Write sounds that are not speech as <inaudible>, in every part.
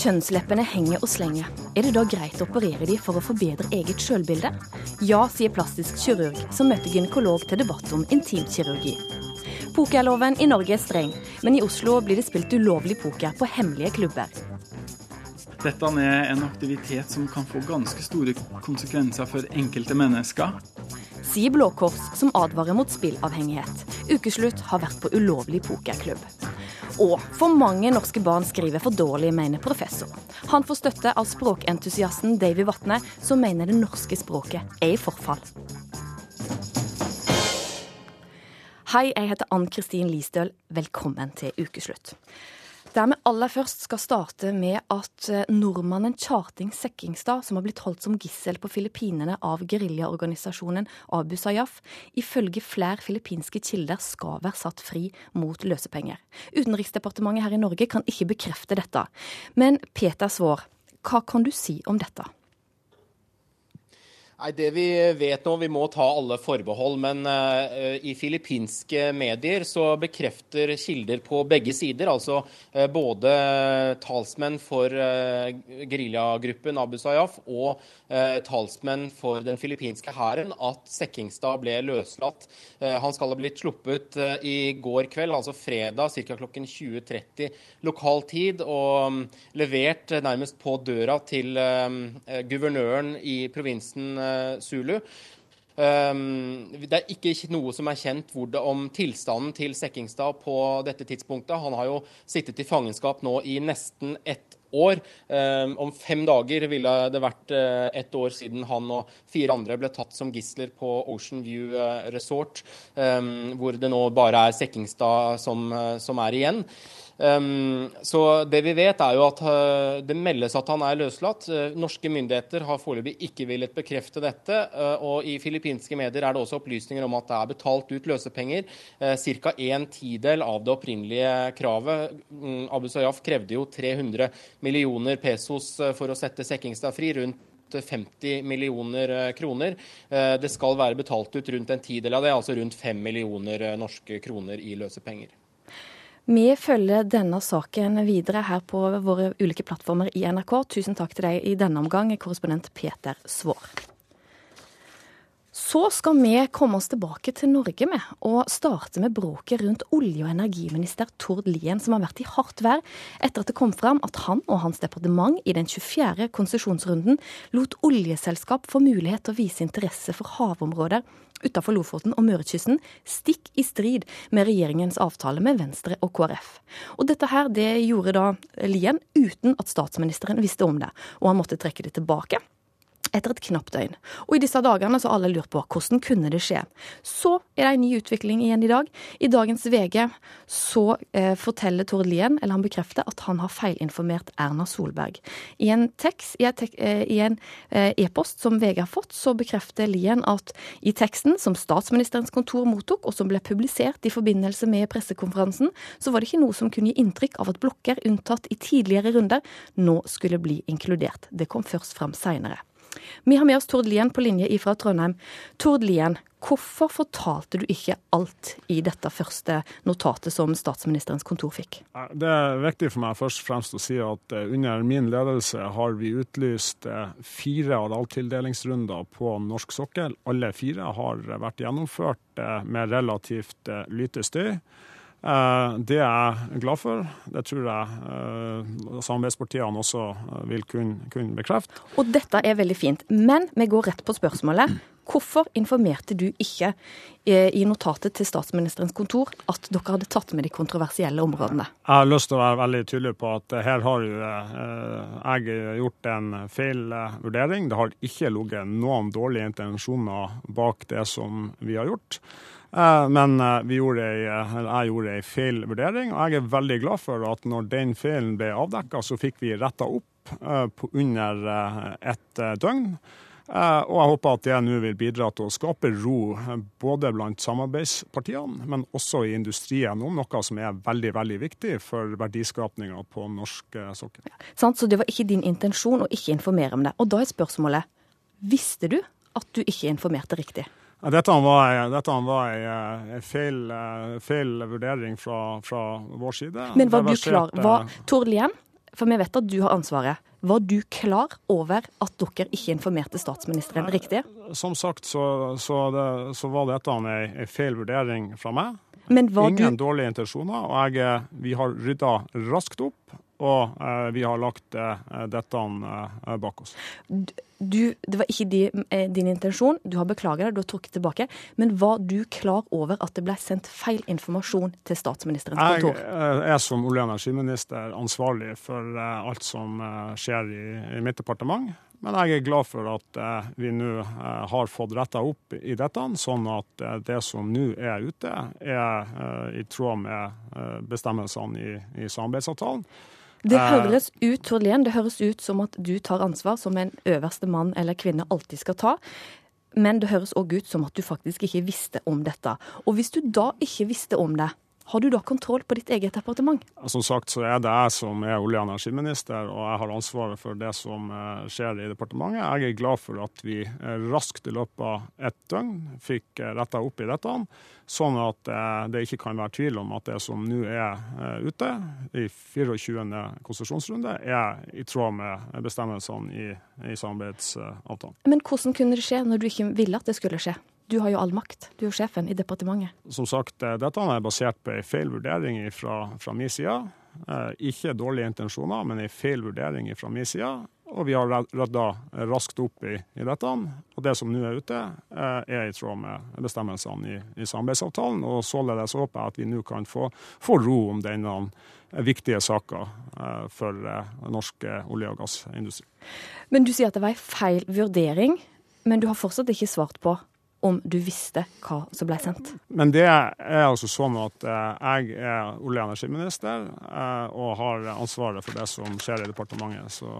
Kjønnsleppene henger og slenger, er det da greit å operere de for å forbedre eget sjølbilde? Ja, sier plastisk kirurg, som møter gynekolog til debatt om intimkirurgi. Pokerloven i Norge er streng, men i Oslo blir det spilt ulovlig poker på hemmelige klubber. Dette er en aktivitet som kan få ganske store konsekvenser for enkelte mennesker. Sier Blå Kors, som advarer mot spillavhengighet. Ukeslutt har vært på ulovlig pokerklubb. Og for mange norske barn skriver for dårlig, mener professor. Han får støtte av språkentusiasten Davy Vatne, som mener det norske språket er i forfall. Hei, jeg heter Ann Kristin Listøl. Velkommen til ukeslutt. Der vi aller først skal starte med at eh, nordmannen Kjarting Sekkingstad, som har blitt holdt som gissel på Filippinene av geriljaorganisasjonen Abu Sayyaf, ifølge flere filippinske kilder skal være satt fri mot løsepenger. Utenriksdepartementet her i Norge kan ikke bekrefte dette. Men Peter Svaar, hva kan du si om dette? Nei, Det vi vet nå, vi må ta alle forbehold, men uh, i filippinske medier så bekrefter kilder på begge sider, altså uh, både talsmenn for uh, geriljagruppen Abu Sayyaf og talsmenn for den filippinske hæren, at Sekkingstad ble løslatt. han skal ha blitt sluppet i går kveld, altså fredag ca. klokken 20.30 lokal tid, og um, levert nærmest på døra til guvernøren i provinsen Zulu. Um, det er ikke noe som er kjent om tilstanden til Sekkingstad på dette tidspunktet. Han har jo sittet i fangenskap nå i nesten ett år. Um, om fem dager ville det vært uh, ett år siden han og fire andre ble tatt som gisler på Ocean View uh, Resort, um, hvor det nå bare er Sekkingstad som, som er igjen. Um, så det vi vet, er jo at uh, det meldes at han er løslatt. Uh, norske myndigheter har foreløpig ikke villet bekrefte dette. Uh, og i filippinske medier er det også opplysninger om at det er betalt ut løsepenger. Ca. en tidel av det opprinnelige kravet. Um, Abu Sayyaf krevde jo 300 millioner pesos for å sette Sekkingstad fri. rundt 50 millioner kroner. Det skal være betalt ut rundt en tidel av det, altså rundt 5 millioner norske kroner i løsepenger. Vi følger denne saken videre her på våre ulike plattformer i NRK. Tusen takk til deg i denne omgang, korrespondent Peter Svaar. Så skal vi komme oss tilbake til Norge med, og starte med bråket rundt olje- og energiminister Tord Lien, som har vært i hardt vær etter at det kom fram at han og hans departement i den 24. konsesjonsrunden lot oljeselskap få mulighet til å vise interesse for havområder utenfor Lofoten og Mørekysten, stikk i strid med regjeringens avtale med Venstre og KrF. Og dette her det gjorde da Lien uten at statsministeren visste om det, og han måtte trekke det tilbake etter et knapt døgn. Og i disse dagene så har alle lurt på hvordan kunne det skje. Så er det en ny utvikling igjen i dag. I dagens VG så eh, forteller Tord Lien, eller han bekrefter, at han har feilinformert Erna Solberg. I en tekst, i eh, en eh, e-post som VG har fått, så bekrefter Lien at i teksten som statsministerens kontor mottok, og som ble publisert i forbindelse med pressekonferansen, så var det ikke noe som kunne gi inntrykk av at blokker unntatt i tidligere runder nå skulle bli inkludert. Det kom først fram seinere. Vi har med oss Tord Lien på linje ifra Trondheim. Tord Lien, hvorfor fortalte du ikke alt i dette første notatet som statsministerens kontor fikk? Det er viktig for meg først og fremst å si at eh, under min ledelse har vi utlyst eh, fire arealtildelingsrunder på norsk sokkel. Alle fire har vært gjennomført eh, med relativt lite støy. Eh, det er jeg glad for. Det tror jeg eh, samarbeidspartiene også eh, vil kunne, kunne bekrefte. Og dette er veldig fint. Men vi går rett på spørsmålet. Hvorfor informerte du ikke i notatet til statsministerens kontor at dere hadde tatt med de kontroversielle områdene? Jeg har lyst til å være veldig tydelig på at her har jeg gjort en feil vurdering. Det har ikke ligget noen dårlige intensjoner bak det som vi har gjort. Eh, men eh, gjorde ei, eh, jeg gjorde ei feil vurdering, og jeg er veldig glad for at når den feilen ble avdekka, så fikk vi retta opp under et døgn. Og jeg håper at det nå vil bidra til å skape ro både blant samarbeidspartiene, men også i industrien om noe som er veldig veldig viktig for verdiskapninga på norsk sokkel. Ja, så det var ikke din intensjon å ikke informere om det. Og da er spørsmålet, visste du at du ikke informerte riktig? Dette var, dette var en feil, feil, vurdering fra, fra, vår side. Men var du klar? Var, Tord Lien, for vi vet at du har ansvaret. Var du klar over at dere ikke informerte statsministeren riktig? Som sagt så, så, det, så var dette en, en feil vurdering fra meg. Ingen du... dårlige intensjoner. Og jeg, vi har rydda raskt opp, og eh, vi har lagt eh, dette eh, bak oss. Du, det var ikke din, din intensjon, du har beklaget det, du har trukket tilbake. Men var du klar over at det ble sendt feil informasjon til statsministerens kontor? Jeg er som olje- og energiminister ansvarlig for alt som skjer i, i mitt departement. Men jeg er glad for at vi nå har fått retta opp i dette, sånn at det som nå er ute, er i tråd med bestemmelsene i, i samarbeidsavtalen. Det eh. høres ut Torlien, det høres ut som at du tar ansvar som en øverste mann eller kvinne alltid skal ta. Men det høres òg ut som at du faktisk ikke visste om dette. Og hvis du da ikke visste om det, har du da kontroll på ditt eget departement? Som sagt så er det jeg som er olje- og energiminister, og jeg har ansvaret for det som eh, skjer i departementet. Jeg er glad for at vi eh, raskt i løpet av et døgn fikk retta opp i dette. Sånn at eh, det ikke kan være tvil om at det som nå er eh, ute i 24. konsesjonsrunde, er i tråd med bestemmelsene i, i samarbeidsavtalen. Men hvordan kunne det skje når du ikke ville at det skulle skje? Du har jo all makt, du er jo sjefen i departementet. Som sagt, eh, dette er basert på en feil vurdering fra, fra min side. Ikke dårlige intensjoner, men en feil vurdering fra min side. Og vi har rydda raskt opp i, i, dette. Og det som nå er ute, eh, er i tråd med bestemmelsene i, i samarbeidsavtalen. Og således håper jeg at vi nå kan få, få, ro om denne viktige saka eh, for eh, norsk olje- og gassindustri. Men du sier at det var en feil vurdering, men du har fortsatt ikke svart på om du visste hva som ble sendt? Men det er altså sånn at jeg er olje- og energiminister og har ansvaret for det som skjer i departementet. Så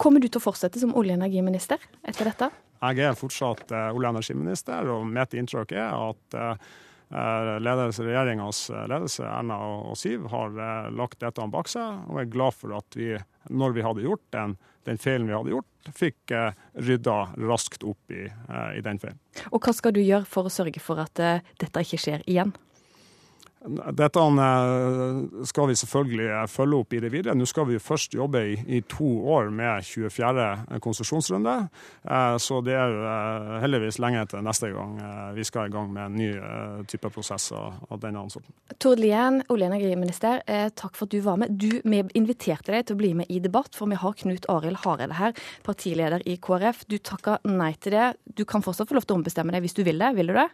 Kommer du til å fortsette som olje- og energiminister etter dette? Jeg er fortsatt olje- og energiminister, og mitt inntrykk er at ledelse, regjeringas ledelse, Erna og, Siv, har lagt dette bak seg. Og er glad for at vi, når vi hadde gjort den, den feilen vi hadde gjort, fikk eh, rydda raskt opp i, i, den feilen. Og hva skal du gjøre for å sørge for at dette ikke skjer igjen? Dette eh, skal vi selvfølgelig eh, følge opp i det videre. Nå skal vi først jobbe i, i to år med 24. konsesjonsrunde. Eh, så det er heldigvis lenge til neste gang vi skal i gang med en ny type prosess av denne sorten. Tord Lien, olje- og energiminister, takk for at du var med. Du, vi inviterte deg til å bli med i debatt, for vi har Knut Arild Hareide her, partileder i KrF. Du takka nei til det. Du kan fortsatt få lov til å ombestemme deg hvis du vil det. Vil du det?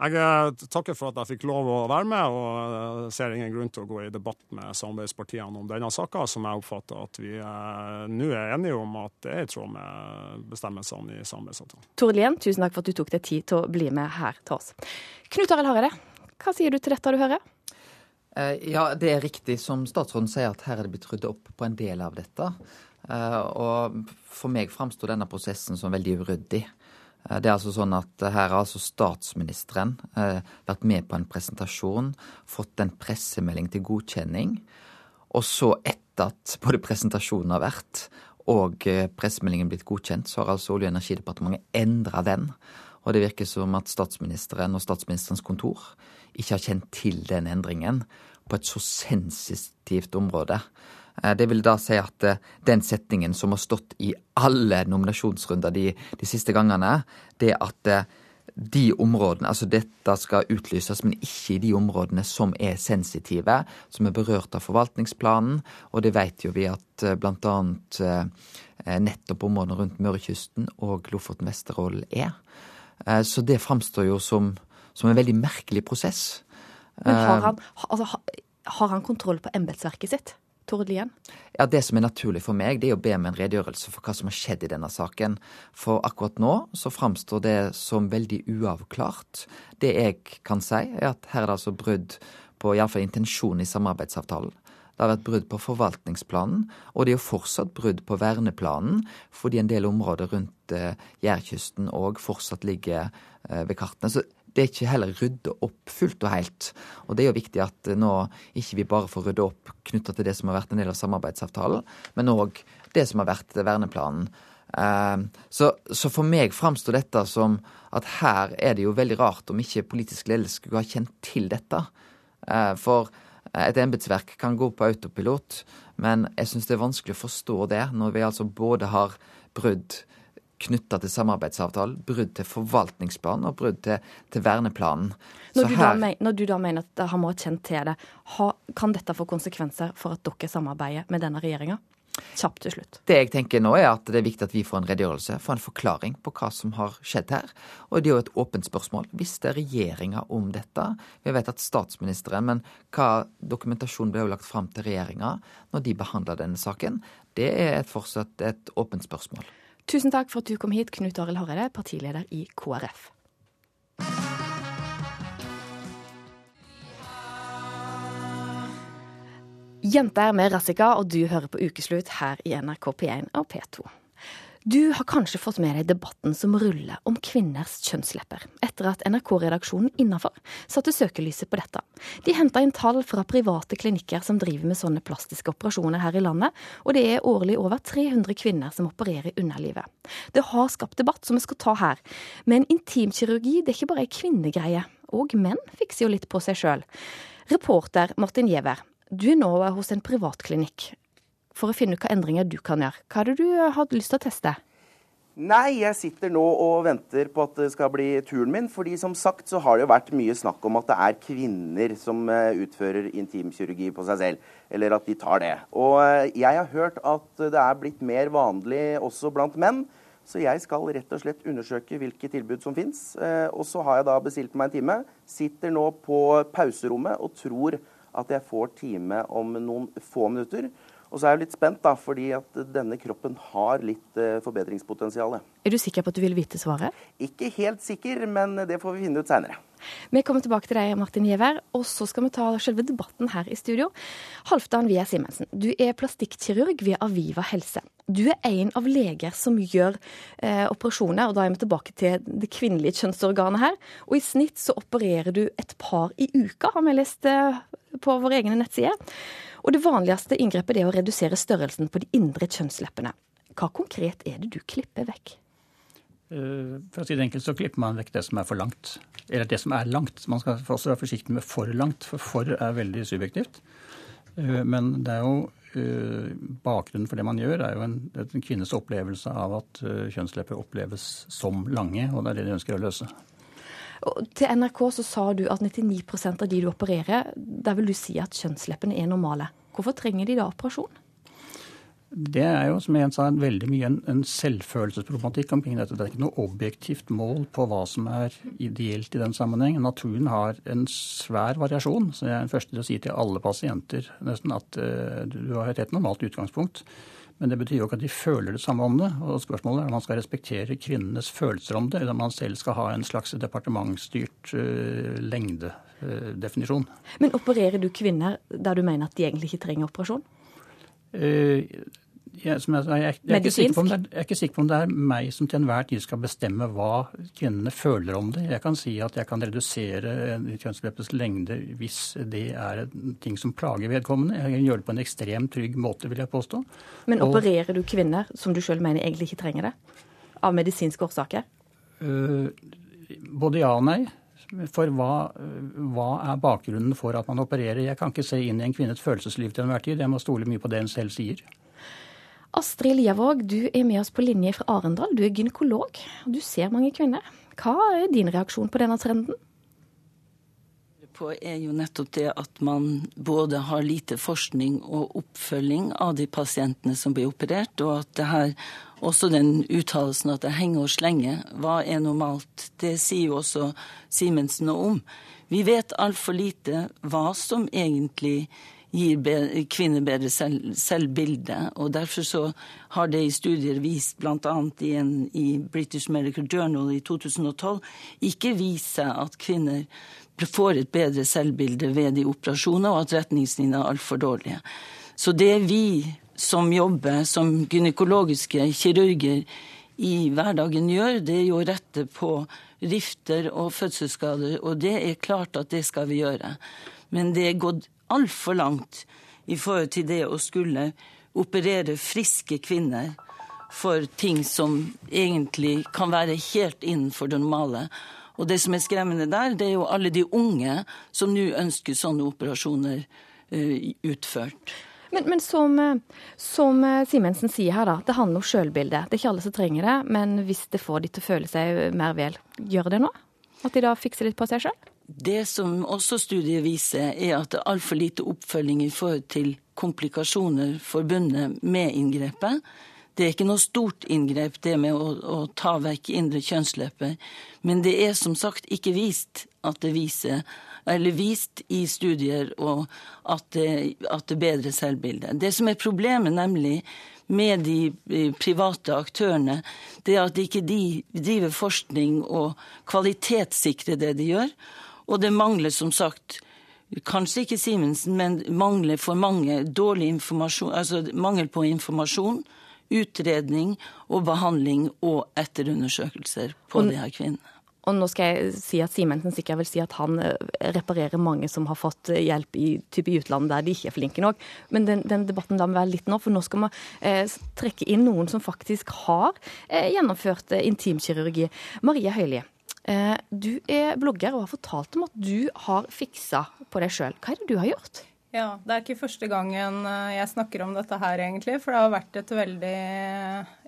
Jeg eh, takker for at jeg fikk lov å være med, og eh, ser ingen grunn til å gå i debatt med samarbeidspartiene om denne saka, som jeg oppfatter at vi eh, nå er enige om at det er i tråd med bestemmelsene i samarbeidsavtalen. Tord Lien, tusen takk for at du tok deg tid til å bli med her til oss. Knut Arild Hareide, hva sier du til dette du hører? Ja, det er riktig som statsråden sier, at her er det blitt ryddet opp på en del av dette. Og for meg framstår denne prosessen som veldig uryddig. Eh, det er altså sånn at Her har altså statsministeren eh, vært med på en presentasjon, fått en pressemelding til godkjenning. Og så, etter at både presentasjonen har vært og eh, pressemeldingen blitt godkjent, så har altså Olje- og energidepartementet endra den. Og det virker som at statsministeren og statsministerens kontor ikke har kjent til den endringen på et så sensitivt område. Eh, det vil da si at eh, den setningen som har stått i alle nominasjonsrunder de, de siste gangene, det at eh, de områdene, altså dette skal utlyses, men ikke i de områdene som er sensitive, som er berørt av forvaltningsplanen. Og det vet jo vi at bl.a. nettopp områdene rundt Mørekysten og Lofoten Vesterålen er. Så det framstår jo som, som, en veldig merkelig prosess. Men har han, altså, har han kontroll på embetsverket sitt? Tord Lien? Ja, Det som er naturlig for meg, det er å be om en redegjørelse for hva som har skjedd i denne saken. For akkurat nå så framstår det som veldig uavklart. Det jeg kan si, er at her er det altså brudd på iallfall intensjonen i samarbeidsavtalen. Det har vært brudd på forvaltningsplanen, og det er jo fortsatt brudd på verneplanen, fordi en del områder rundt eh, Jærkysten òg fortsatt ligger eh, ved kartene. Så det er ikke heller rydda opp fullt og helt. Og det er jo viktig at nå ikke vi bare får rydda opp knytta til det som har vært en del av samarbeidsavtalen, men òg det som har vært verneplanen. Ehm, så, så for meg framstår dette som at her er det jo veldig rart om ikke politisk ledelse skulle ha kjent til dette. Ehm, for et embetsverk kan gå på autopilot, men jeg syns det er vanskelig å forstå det, når vi altså både har brudd knytta til samarbeidsavtalen, brudd til forvaltningsplanen og brudd til, til verneplanen. Når du, her, da, når du, da, mener at han må ha kjent til det, kan dette få konsekvenser for at dere samarbeider med denne regjeringa? Kjapt til slutt. Det jeg tenker nå er at det er viktig at vi får en redegjørelse, får en forklaring på hva som har skjedd her. Og det er jo et åpent spørsmål. Visste regjeringa om dette? Vi vet at statsministeren, men hva dokumentasjon ble jo lagt fram til regjeringa når de behandla denne saken? Det er et fortsatt et åpent spørsmål. Tusen takk for at du kom hit, Knut Arild Hareide, partileder i KrF. Jenter med Rassika, og du hører på Ukeslutt her i NRK P1 og P2. Du har kanskje fått med deg debatten som ruller om kvinners kjønnslepper, etter at NRK-redaksjonen innafor satte søkelyset på dette. De henta inn tall fra private klinikker som driver med sånne plastiske operasjoner her i landet, og det er årlig over 300 kvinner som opererer underlivet. Det har skapt debatt som vi skal ta her, men intimkirurgi det er ikke bare ei kvinnegreie. Og menn fikser jo litt på seg sjøl. Reporter Martin Giæver, du er nå hos en privatklinikk for å finne ut hva endringer du kan gjøre. Hva er du hatt lyst til å teste? Nei, jeg sitter nå og venter på at det skal bli turen min. fordi som sagt så har det jo vært mye snakk om at det er kvinner som eh, utfører intimkirurgi på seg selv. Eller at de tar det. Og eh, jeg har hørt at det er blitt mer vanlig også blant menn. Så jeg skal rett og slett undersøke hvilke tilbud som fins. Og så har jeg da bestilt meg en time. Sitter nå på pauserommet og tror at jeg får time om noen få minutter. Og så er jeg litt spent, da, fordi at denne kroppen har litt uh, forbedringspotensial. Er du sikker på at du vil vite svaret? Ikke helt sikker, men det får vi finne ut seinere. Vi kommer tilbake til deg, Martin Giæver, og så skal vi ta selve debatten her i studio. Halvdan Via Simensen, du er plastikkirurg ved Aviva helse. Du er en av leger som gjør eh, operasjoner, og da er vi tilbake til det kvinnelige kjønnsorganet her. Og i snitt så opererer du et par i uka, har vi lest eh, på våre egne nettsider. Og det vanligste inngrepet er å redusere størrelsen på de indre kjønnsleppene. Hva konkret er det du klipper vekk? Eh, for å si det enkelt så klipper man vekk det som er for langt. Eller det som er langt. Man skal også være forsiktig med for langt, for for er veldig subjektivt. Eh, men det er jo eh, bakgrunnen for det man gjør, er jo en, en kvinnes opplevelse av at kjønnslepper oppleves som lange, og det er det de ønsker å løse. Til NRK så sa du at 99% av de du opererer, der vil du si at kjønnsleppene er normale. Hvorfor trenger de da operasjon? Det er jo, som jeg sa, veldig mye en, en selvfølelsesproblematikk omkring dette. Det er ikke noe objektivt mål på hva som er ideelt i den sammenheng. Naturen har en svær variasjon, så jeg er den første til å si til alle pasienter nesten at uh, du har et helt normalt utgangspunkt. Men det betyr jo ikke at de føler det samme om det. Og spørsmålet er om man skal respektere kvinnenes følelser om det, eller om man selv skal ha en slags departementsstyrt uh, lengdedefinisjon. Uh, Men opererer du kvinner der du mener at de egentlig ikke trenger operasjon? Uh, jeg, jeg, jeg, jeg, er ikke sikker på om det er, meg som til enhver tid skal bestemme hva kvinnene føler om det. Jeg kan si at jeg kan redusere kjønnsleppets lengde hvis det er ting som plager vedkommende. Jeg kan gjøre det på en ekstremt trygg måte, vil jeg påstå. Men opererer du kvinner som du sjøl mener egentlig ikke trenger det? Av medisinske årsaker? Uh, både ja og nei. For hva, hva, er bakgrunnen for at man opererer? Jeg kan ikke se inn i en kvinnes følelsesliv til enhver tid. Jeg må stole mye på det hun selv sier. Astrid Liavåg, du er med oss på linje fra Arendal. Du er gynekolog, og du ser mange kvinner. Hva er din reaksjon på denne trenden? på er jo nettopp det at man både har lite forskning og oppfølging av de pasientene som blir operert, og at det her også den uttalelsen at det henger og slenger, hva er normalt? Det sier jo også Simensen noe om. Vi vet altfor lite hva som egentlig gir kvinner bedre selv, selvbilde. Og derfor så har det i studier vist, bl.a. I, i British Medical Journal i 2012, ikke vist seg at kvinner får et bedre selvbilde ved de operasjonene, og at retningslinjene er altfor dårlige. Så det vi som jobber som gynekologiske kirurger i hverdagen gjør, det er jo å rette på rifter og fødselsskader, og det er klart at det skal vi gjøre. Men det er gått altfor langt i forhold til det å skulle operere friske kvinner for ting som egentlig kan være helt innenfor det normale. Og det som er skremmende der, det er jo alle de unge som nå ønsker sånne operasjoner utført. Men, men som, som, Simensen sier her, da, det handler om sjølbildet. Det er ikke alle som trenger det, men hvis det får de til å føle seg mer vel, gjør det noe? At de da fikser litt på seg sjøl? Det som også studiet viser, er at det er altfor lite oppfølging i forhold til komplikasjoner forbundet med inngrepet. Det er ikke noe stort inngrep, det med å, å ta vekk indre kjønnslepper. Men det er som sagt ikke vist at det viser eller vist i studier at det, at det bedrer selvbildet. Det som er problemet, nemlig med de private aktørene, det er at ikke de driver forskning og kvalitetssikrer det de gjør. Og det mangler som sagt Kanskje ikke Simensen, men mangler for mange dårlig informasjon, altså mangel på informasjon utredning og behandling og etterundersøkelser på og, de her kvinnene. Og nå skal jeg si at Simensen sikkert vil si at han eh, reparerer mange som har fått eh, hjelp i, type i utlandet der de ikke er flinke nok. Men den, den debatten da må være litt nå, for nå skal vi eh, trekke inn noen som faktisk har eh, gjennomført eh, intimkirurgi. Maria Høilie, du er blogger og har fortalt om at du har fiksa på deg sjøl. Hva er det du har gjort? Ja, det er ikke første gangen eh, jeg snakker om dette her, egentlig. For det har vært et veldig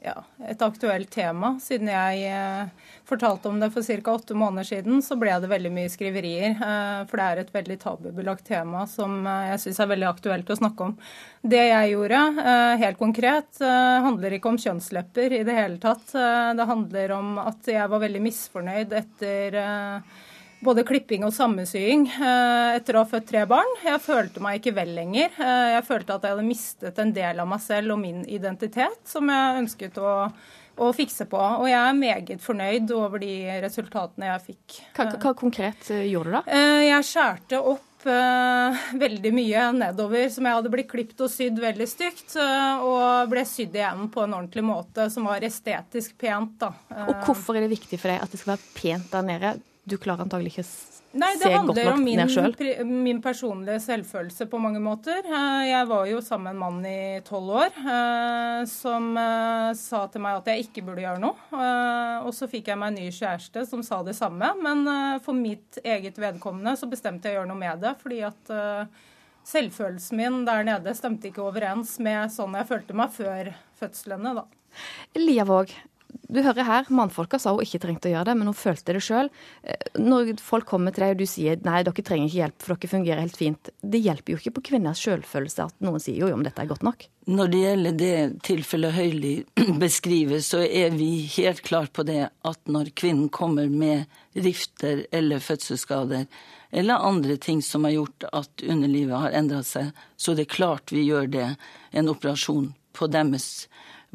ja, et aktuelt tema. Siden jeg eh, fortalte om det for ca. åtte måneder siden, så ble det veldig mye skriverier. Eh, for det er et veldig tabubelagt tema som jeg syns er veldig aktuelt å snakke om. Det jeg gjorde, helt konkret, handler ikke om kjønnslepper i det hele tatt. Det handler om at jeg var veldig misfornøyd etter både klipping og sammensying eh, etter å ha født tre barn. Jeg følte meg ikke vel lenger. Eh, jeg følte at jeg hadde mistet en del av meg selv og min identitet, som jeg ønsket å, å fikse på. Og jeg er meget fornøyd over de resultatene jeg fikk. Hva, hva konkret eh, gjorde du da? Jeg skjærte opp veldig mye nedover som jeg hadde blitt klipt og sydd veldig stygt, og ble sydd igjen på en ordentlig måte som var estetisk pent. da. Og Hvorfor er det viktig for deg at det skal være pent der nede? Du klarer antagelig ikke Nei, det handler om min, min, personlige selvfølelse på mange måter. Eh, jeg var jo sammen med en mann i tolv år eh, som eh, sa til meg at jeg ikke burde gjøre noe. Og så fikk jeg meg en ny kjæreste som sa det samme. Men for mitt eget vedkommende så bestemte jeg å gjøre noe med det. fordi at selvfølelsen min der nede stemte ikke overens med sånn jeg følte meg før fødslene. da. Lia Våg, du hører her, mannfolka sa hun ikke trengte å gjøre det, men hun følte det sjøl. Eh, når folk kommer til deg og du sier nei, dere trenger ikke hjelp, for dere fungerer helt fint, det hjelper jo ikke på kvinners sjølfølelse at noen sier jo, men dette er godt nok. Når det gjelder det tilfellet Høili <clears throat> beskriver, så er vi helt klar på det at når kvinnen kommer med rifter eller fødselsskader, eller andre ting som har gjort at underlivet har endra seg, så det er klart vi gjør det, en operasjon på deres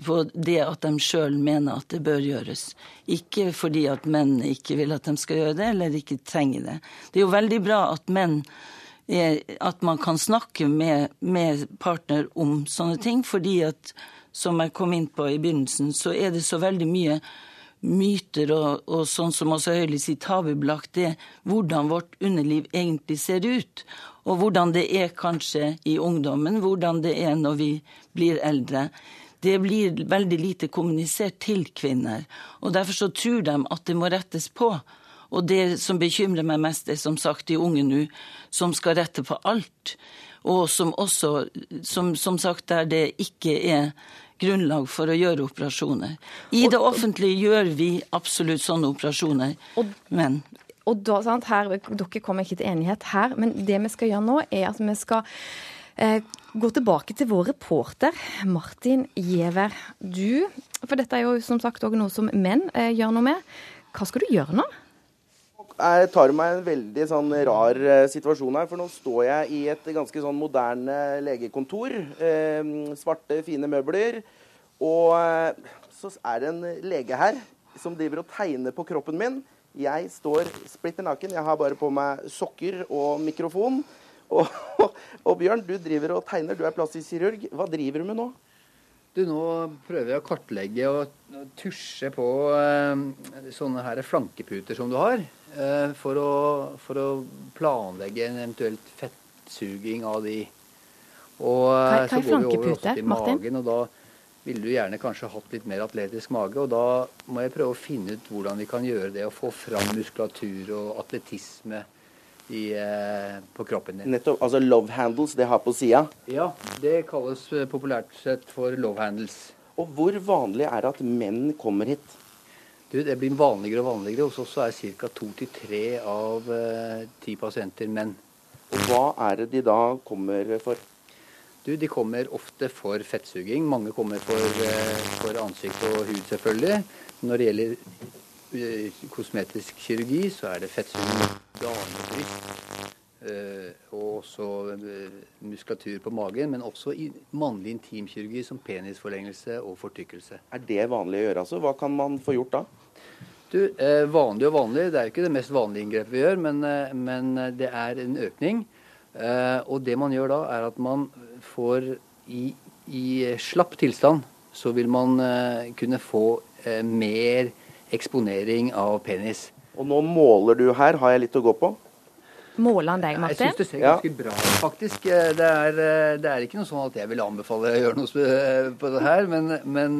på det at de sjøl mener at det bør gjøres. Ikke fordi at menn ikke vil at de skal gjøre det, eller ikke trenger det. Det er jo veldig bra at menn er, at man kan snakke med, med partner om sånne ting, fordi at som jeg kom inn på i begynnelsen, så er det så veldig mye myter og, og sånn som også Høyli sier, tabubelagt det hvordan vårt underliv egentlig ser ut. Og hvordan det er kanskje i ungdommen, hvordan det er når vi blir eldre det blir veldig lite kommunisert til kvinner. Og Derfor så tror de at det må rettes på. Og det som bekymrer meg mest, er som sagt de unge nå, som skal rette på alt. Og som også, som, som sagt, der det ikke er grunnlag for å gjøre operasjoner. I det offentlige gjør vi absolutt sånne operasjoner, men og da, sant, her, Dere kommer ikke til enighet her, men det vi skal gjøre nå, er at vi skal gå tilbake til vår reporter Martin Giæver. Du, for dette er jo som sagt òg noe som menn eh, gjør noe med. Hva skal du gjøre nå? Jeg tar meg en veldig sånn rar eh, situasjon her. For nå står jeg i et ganske sånn moderne legekontor. Eh, svarte, fine møbler. Og eh, så er det en lege her som driver og tegner på kroppen min. Jeg står splitter naken. Jeg har bare på meg sokker og mikrofon. Og, og, Bjørn, du driver og tegner, du er plastisk kirurg. Hva driver du med nå? Du, Nå prøver jeg å kartlegge og tusje på eh, sånne her flankeputer som du har, eh, for, å, for, å, planlegge en eventuelt fettsuging av de. Og hva, hva så går vi over også til Martin? magen, og da ville du gjerne kanskje hatt litt mer atletisk mage. Og da må jeg prøve å finne ut hvordan vi kan gjøre det, og få fram muskulatur og atletisme i, eh, på kroppen din. Nettopp. Altså love handles, det har på sida. Ja, det kalles eh, populært sett for love handles. Og hvor vanlig er det at menn kommer hit? Du, det blir vanligere og vanligere. Hos oss er ca. to til tre av eh, ti pasienter menn. Og hva er det de da kommer for? Du, De kommer ofte for fettsuging. Mange kommer for, eh, for ansikt og hud, selvfølgelig. Når det gjelder eh, kosmetisk kirurgi, så er det fettsuging, danebryst. eh, og også eh, muskulatur på magen. Men også i mannlig intimkirurgi som penisforlengelse og fortykkelse. Er det vanlig å gjøre, altså? Hva kan man få gjort da? Du, eh, Vanlig og vanlig, det er jo ikke det mest vanlige inngrepet vi gjør, men, men det er en økning. Og det man gjør da, er at man får i, i slapp tilstand, så vil man kunne få mer eksponering av penis. Og nå måler du her, har jeg litt å gå på? Måler han deg, Jeg Martin? syns det ser ganske bra ut, faktisk. Eh, Det er, eh, det er ikke noe sånn at jeg vil anbefale å gjøre noe eh, på det her, men, men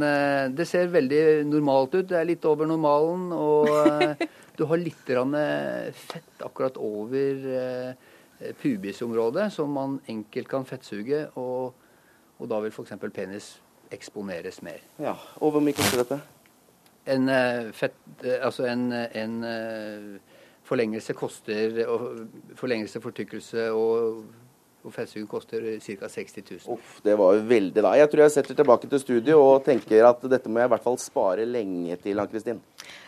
det ser veldig normalt ut. Det er litt over normalen, og du har litt fett akkurat over pubisområdet, som man enkelt kan fettsuge, og, og da vil f.eks. penis eksponeres mer. Ja, Og hvor mye koster dette? En, eh, fett, eh, altså en, en eh, forlengelse koster og Forlengelse, fortykkelse og, og fettsugen koster ca. 60 000. Uff, det var jo veldig da. Jeg tror jeg setter tilbake til studio og tenker at dette må jeg i hvert fall spare lenge til, Ann Kristin.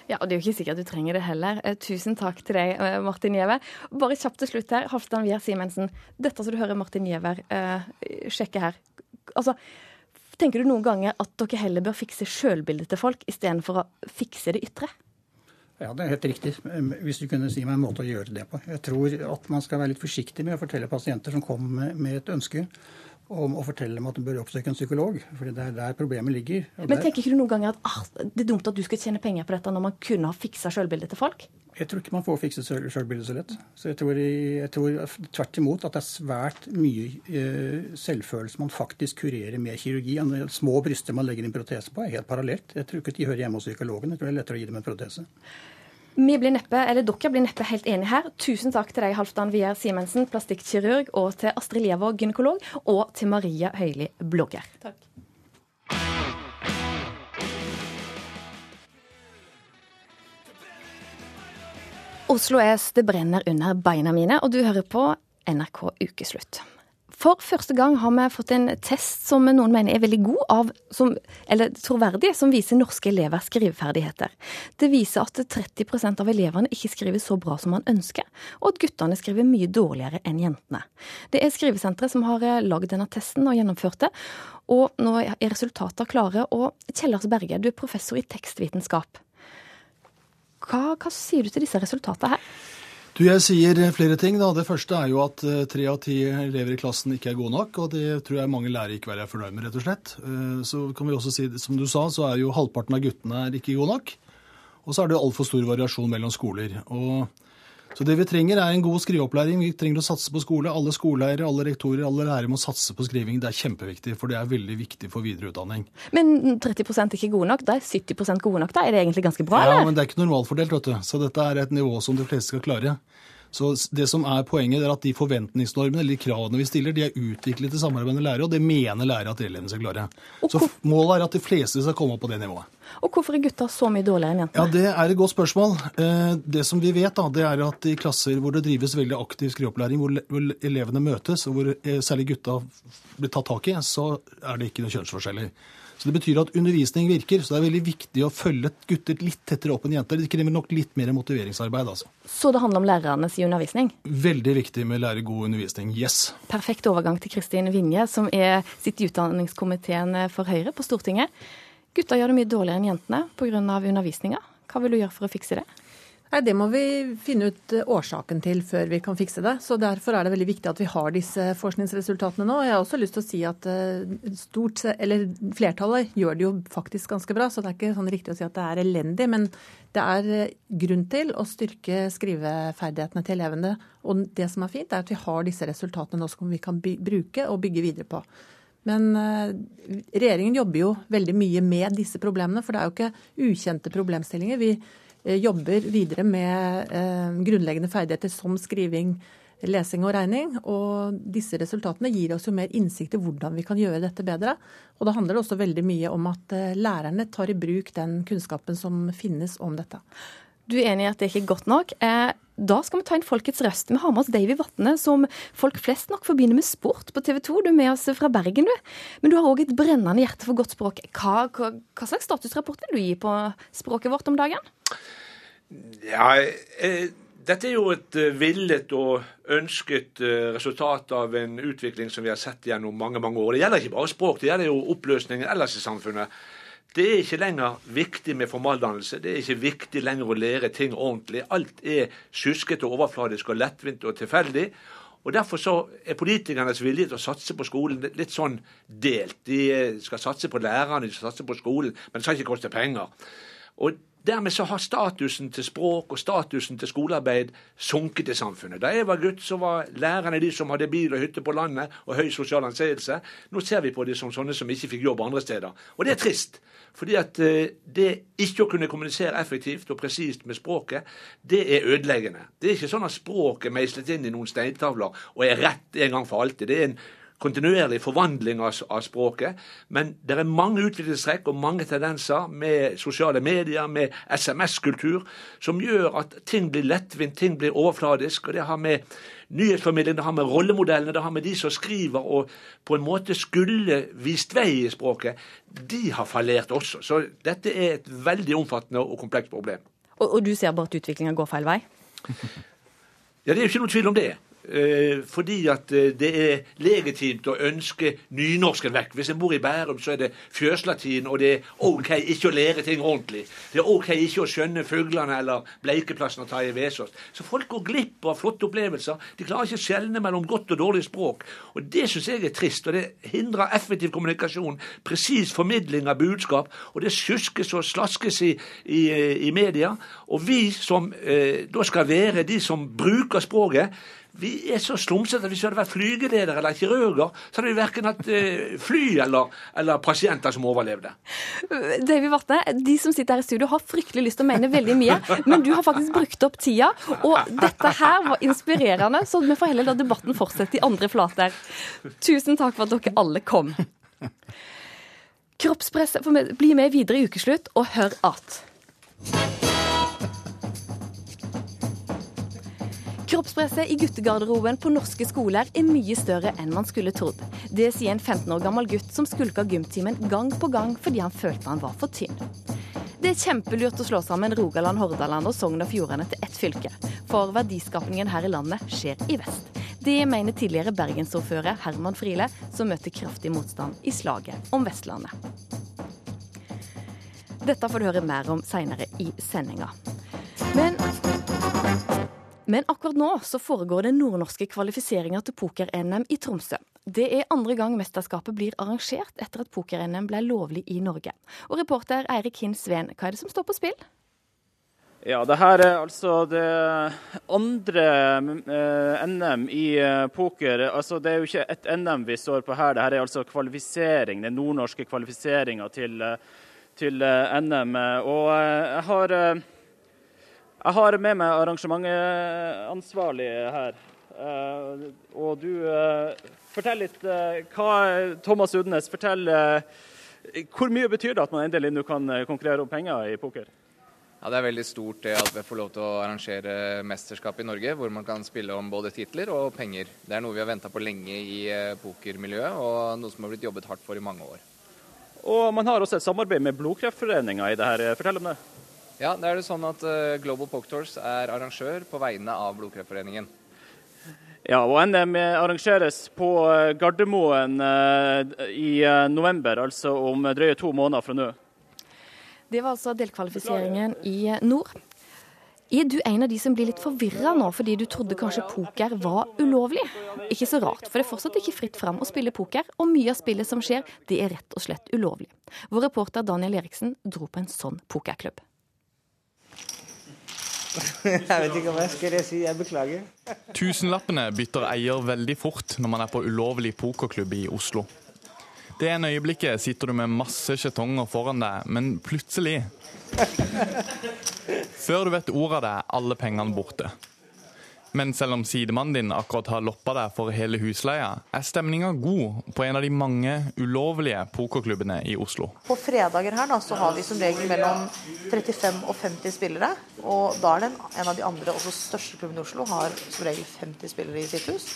Ja, og Det er jo ikke sikkert du trenger det heller. Tusen takk til deg, Martin Giæver. Bare kjapt til slutt her. Halvdan Wier Simensen. Dette som du hører Martin Giæver eh, sjekke her. Altså, Tenker du noen ganger at dere heller bør fikse sjølbildet til folk istedenfor å fikse det ytre? Ja, det er helt riktig. Hvis du kunne si meg en måte å gjøre det på. Jeg tror at man skal være litt forsiktig med å fortelle pasienter som kommer med, et ønske, om å fortelle dem at de bør oppsøke en psykolog. For det er der problemet ligger. Men tenker ikke du noen ganger at ah, det er dumt at du skal tjene penger på dette, når man kunne ha fiksa sjølbildet til folk? Jeg tror ikke man får fikset sjølbildet så lett. Så jeg tror, jeg tror tvert imot at det er svært mye eh, selvfølelse man faktisk kurerer med kirurgi. Små bryster man legger inn protese på, er helt parallelt. Jeg tror ikke de hører hjemme hos psykologen. Jeg tror det er lettere å gi dem en protese. Vi blir neppe, eller Dere blir neppe helt enige her. Tusen takk til deg, Halvdan Wier Simensen, plastikkirurg, og til Astrid Lievåg, gynekolog, og til Maria Høili, blogger. Takk. Oslo S, det brenner under beina mine, og du hører på NRK Ukeslutt. For første gang har vi fått en test som noen mener er veldig god, av, som, eller troverdig, som viser norske elevers skriveferdigheter. Det viser at 30% av elevene ikke skriver så bra som man ønsker, og at guttene skriver mye dårligere enn jentene. Det er Skrivesenteret som har eh, lagd denne testen og gjennomført det, og nå er resultatene klare. Og Kjellars Berge, du er professor i tekstvitenskap. Hva, hva sier du til disse resultatene her? Du, Jeg sier flere ting. da. Det første er jo at eh, tre av ti elever i klassen ikke er gode nok. Og det tror jeg mange lærere ikke vil være fornøyd med, rett og slett. Eh, Så kan vi også si, som du sa, så er jo halvparten av guttene er ikke gode nok. Og så er det altfor stor variasjon mellom skoler. Og så det vi trenger, er en god skriveopplæring. Vi trenger å satse på skole. Alle skoleeiere, alle rektorer, alle lærere må satse på skriving. Det er kjempeviktig, for det er veldig viktig for videreutdanning. Men 30 er ikke gode nok. Da er 70% gode nok. Da er det egentlig ganske bra, eller? Ja, men det er ikke normalfordelt, vet du. Så dette er et nivå som de fleste skal klare. Så det som er poenget, er at de forventningsnormene eller de kravene vi stiller, de er utviklet i samarbeid med lærere, og det mener lærere at elevene skal klare. Så målet er at de fleste skal komme opp på det nivået. Og hvorfor er gutter så mye dårligere enn jentene? Ja, Det er et godt spørsmål. Eh, Det som vi vet, da, det er at i klasser hvor det drives veldig aktiv skriveopplæring, hvor elevene møtes, og hvor eh, særlig gutta blir tatt tak i, så er det ikke noen kjønnsforskjeller. Så Det betyr at undervisning virker. Så det er veldig viktig å følge gutter litt tettere opp enn jenter. Det krever nok litt mer motiveringsarbeid, altså. Så det handler om lærernes undervisning? Veldig viktig med lære god undervisning. Yes. Perfekt overgang til Kristin Vinje, som er, sitter i utdanningskomiteen for Høyre på Stortinget. Gutta gjør det mye dårligere enn jentene pga. undervisninga. Hva vil du gjøre for å fikse det? Nei, Det må vi finne ut eh, årsaken til før vi kan fikse det. Så Derfor er det veldig viktig at vi har disse forskningsresultatene nå. Jeg har også lyst til å si at eh, stort, flertallet gjør det jo faktisk ganske bra, så det er ikke sånn riktig å si at det er elendig. Men det er eh, grunn til å styrke skriveferdighetene til elevene. Og det som er fint, er at vi har disse resultatene nå som vi kan bruke og bygge videre på. Men regjeringen jobber jo veldig mye med disse problemene, for det er jo ikke ukjente problemstillinger. Vi jobber videre med grunnleggende ferdigheter som skriving, lesing og regning. Og disse resultatene gir oss jo mer innsikt i hvordan vi kan gjøre dette bedre. Og da handler det også veldig mye om at eh, lærerne tar i bruk den kunnskapen som finnes om dette. Du er enig i at det ikke er godt nok. Eh, da skal vi ta inn folkets røst. Vi har med oss Davy Vatne, som folk flest nok forbinder med sport på TV 2. Du er med oss fra Bergen, du. Men du har òg et brennende hjerte for godt språk. Hva, hva, hva slags statusrapport vil du gi på språket vårt om dagen? Ja, eh dette er jo et eh, villet og ønsket eh, resultat av en utvikling som vi har sett gjennom mange mange år. Det gjelder ikke bare språk, det gjelder jo oppløsningen ellers i samfunnet. Det er ikke lenger viktig med formaldannelse. Det er ikke viktig lenger å lære ting ordentlig. Alt er sjuskete, overfladisk og lettvint og tilfeldig. Og Derfor så er politikernes vilje til å satse på skolen litt sånn delt. De skal satse på lærerne, de skal satse på skolen, men det skal ikke koste penger. Og Dermed så har statusen til språk og statusen til skolearbeid sunket i samfunnet. Da jeg var gutt, så var lærerne de som hadde bil og hytte på landet og høy sosial anseelse. Nå ser vi på dem som sånne som ikke fikk jobb andre steder. Og det er trist. Fordi at eh, det ikke å kunne kommunisere effektivt og presist med språket, det er ødeleggende. Det er ikke sånn at språket er meislet inn i noen steintavler og er rett en gang for alltid. Det er en kontinuerlig forvandling av, av, språket. Men det er mange utviklingstrekk og mange tendenser med sosiale medier, med SMS-kultur, som gjør at ting blir lettvint, ting blir overfladisk. og Det har med nyhetsformidling, det har med rollemodellene, det har med de som skriver og på en måte skulle vist vei i språket. De har fallert også. Så dette er et veldig omfattende og komplekst problem. Og, og du ser bare at utviklinga går feil vei? Ja, det er jo ikke noe tvil om det. Eh, fordi at eh, det er legitimt å ønske nynorsken vekk. Hvis en bor i Bærum, så er det fjøslatin, og det er OK ikke å lære ting ordentlig. Det er OK ikke å skjønne fuglene eller Bleikeplassen og ta i Vesaas. Så folk går glipp av flotte opplevelser. De klarer ikke å skjelne mellom godt og dårlig språk. Og det syns jeg er trist, og det hindrer effektiv kommunikasjon, presis formidling av budskap, og det sjuskes og slaskes i, i, i media. Og vi som eh, da skal være de som bruker språket, vi er så slumsete at hvis vi hadde vært flygeledere eller kirurger, så hadde vi verken hatt eh, fly eller, eller, pasienter som overlevde. Davy Vatne, de som sitter her i studio har fryktelig lyst til å mene veldig mye, men du har faktisk brukt opp tida. Og dette her var inspirerende, så vi får heller la debatten fortsette i andre flater. Tusen takk for at dere alle kom. Kroppspresset, bli med videre i ukeslutt, og hør at Kroppspresset i guttegarderoben på norske skoler er mye større enn man skulle trodd. Det sier en 15 år gammel gutt som skulka gymtimen gang på gang fordi han følte han var for tynn. Det er kjempelurt å slå sammen Rogaland, Hordaland og Sogn og Fjordane til ett fylke. For verdiskapningen her i landet skjer i vest. Det mener tidligere bergensordfører Herman Friele, som møter kraftig motstand i slaget om Vestlandet. Dette får du høre mer om seinere i sendinga. Men men akkurat nå så foregår det nordnorske kvalifiseringa til poker-NM i Tromsø. Det er andre gang mesterskapet blir arrangert etter at poker-NM ble lovlig i Norge. Og reporter Eirik Hinn Sveen, hva er det som står på spill? Ja, det her er altså det andre eh, NM i eh, poker. Altså, det er jo ikke et NM vi står på her, det her er altså kvalifisering, den nordnorske kvalifiseringa til, eh, til, NM. Og jeg har jeg har med meg arrangementansvarlig her. Uh, og du uh, fortell litt uh, hva Thomas Udnes, fortell hvor mye betyr det at man endelig nå kan konkurrere om penger i poker? Ja, Det er veldig stort det at vi får lov til å arrangere mesterskap i Norge, hvor man kan spille om både titler og penger. Det er noe vi har venta på lenge i pokermiljøet, og noe som har blitt jobbet hardt for i mange år. Og Man har også et samarbeid med Blodkreftforeninga i det her. Fortell om det. Ja, det er det sånn at uh, Global Poke Tours er arrangør på vegne av Blodkreftforeningen. Ja, og NM arrangeres på eh, Gardermoen uh, i november, altså om drøye to måneder fra nå. Det var altså delkvalifiseringen i nord. Er du en av de som blir litt forvirra nå fordi du trodde kanskje poker var ulovlig? Ikke så rart, for det er fortsatt ikke fritt fram å spille poker, og mye av spillet som skjer, det er rett og slett ulovlig. Vår reporter Daniel Eriksen dro på en sånn pokerklubb. Jeg vet ikke hva jeg skal si. Jeg beklager. Tusenlappene bytter eier veldig fort når man er på ulovlig pokerklubb i Oslo. Det ene øyeblikket sitter du med masse skjetonger foran deg, men plutselig Før du vet ordet av det, er alle pengene borte. Men selv om sidemannen din akkurat har loppa deg for hele husleia, er stemninga god på en av de mange ulovlige pokerklubbene i Oslo. På fredager her da, så har vi som regel mellom 35 og 50 spillere. Og da er det en, av de andre, også største klubbene i Oslo, har som regel 50 spillere i sitt hus.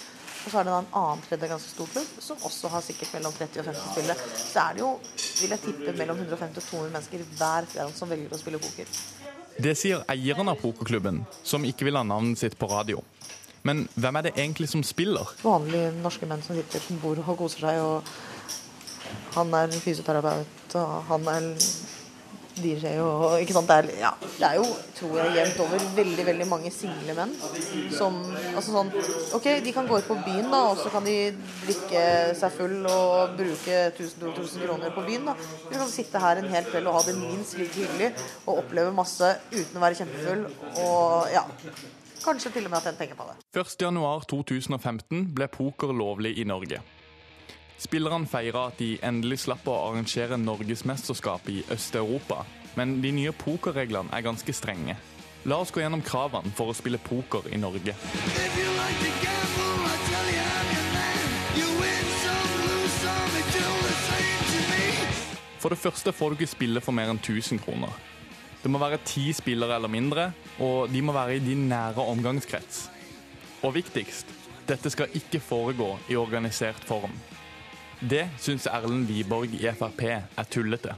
Og så er det en annen tredje ganske stor klubb som også har sikkert mellom 30 og 50 spillere. Så er det jo, vil jeg tippe, mellom 150 og 200 mennesker hver fredag som velger å spille poker. Det sier eieren av pokerklubben, som ikke vil ha navnet sitt på radio. Men hvem er det egentlig som spiller? Vanlige norske menn som sitter på bord og koser seg. og Han er fysioterapeut, og han er DJ og ikke sant? Det er, ja, det er jo, tror jeg, jevnt over veldig veldig mange single menn som altså sånn, OK, de kan gå ut på byen, da, og så kan de drikke seg full og bruke 1000-2000 kroner på byen. da. De kan sitte her en hel kveld og ha det minst like hyggelig og oppleve masse uten å være kjempefull. Og ja, kanskje til og med at en tenker på det. 1.1.2015 ble poker lovlig i Norge. Spillerne feira at de endelig slapp å arrangere norgesmesterskap i Øst-Europa. Men de nye pokerreglene er ganske strenge. La oss gå gjennom kravene for å spille poker i Norge. For det første får du ikke spille for mer enn 1000 kroner. Det må være ti spillere eller mindre, og de må være i din nære omgangskrets. Og viktigst, dette skal ikke foregå i organisert form. Det syns Erlend Wiborg i Frp er tullete.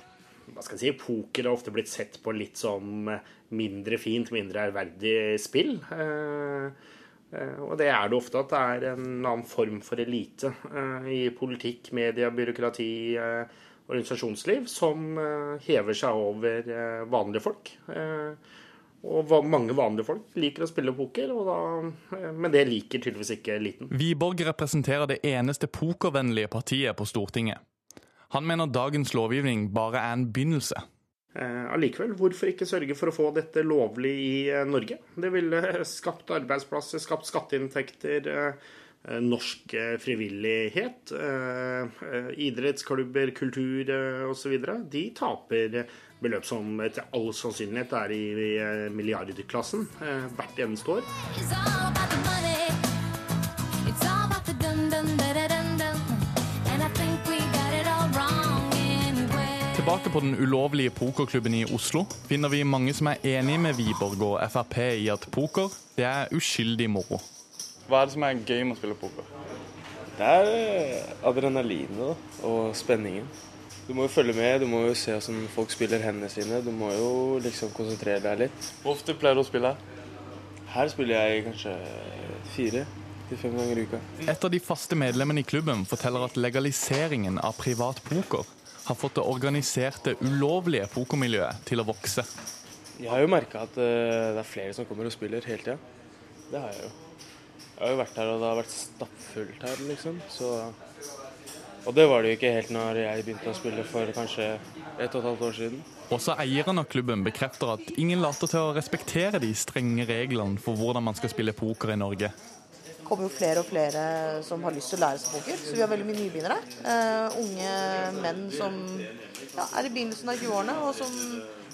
Hva skal jeg si, Poker har ofte blitt sett på litt som mindre fint, mindre ærverdig spill. Eh, eh, og det er det ofte at det er en annen form for elite eh, i politikk, media, byråkrati, organisasjonsliv som hever seg over vanlige folk. Og mange vanlige folk liker å spille poker, da, men det liker tydeligvis ikke eliten. Wiborg representerer det eneste pokervennlige partiet på Stortinget. Han mener dagens lovgivning bare er en begynnelse. Allikevel, hvorfor ikke sørge for å få dette lovlig i Norge? Det ville skapt arbeidsplasser, skapt skatteinntekter, norsk frivillighet, idrettsklubber, kultur osv. De taper beløp som etter all sannsynlighet er i milliardklassen hvert eneste år. Tilbake på den ulovlige pokerklubben i Oslo finner vi mange som er enig med Wiborg og Frp i at poker det er uskyldig moro. Hva er det som er gøy med å spille poker? Det er adrenalinet og spenningen. Du må jo følge med, du må jo se hvordan folk spiller hendene sine. Du må jo liksom konsentrere deg litt. Hvor ofte pleier du å spille? Her spiller jeg kanskje fire til fem ganger i uka. Et av de faste medlemmene i klubben forteller at legaliseringen av privat poker har fått det organiserte, ulovlige pokermiljøet til å vokse. Jeg har jo merka at det er flere som kommer og spiller hele tida. Det har jeg jo. Jeg har jo vært her, og det har vært stappfullt her, liksom. Så og det var det jo ikke helt når jeg begynte å spille for kanskje et og et halvt år siden. Også eieren av klubben bekrefter at ingen later til å respektere de strenge reglene for hvordan man skal spille poker i Norge. Det kommer jo flere og flere som har lyst til å lære seg poker, så vi har veldig mye nybegynnere. Uh, unge menn som ja, er i begynnelsen av 20-årene, og som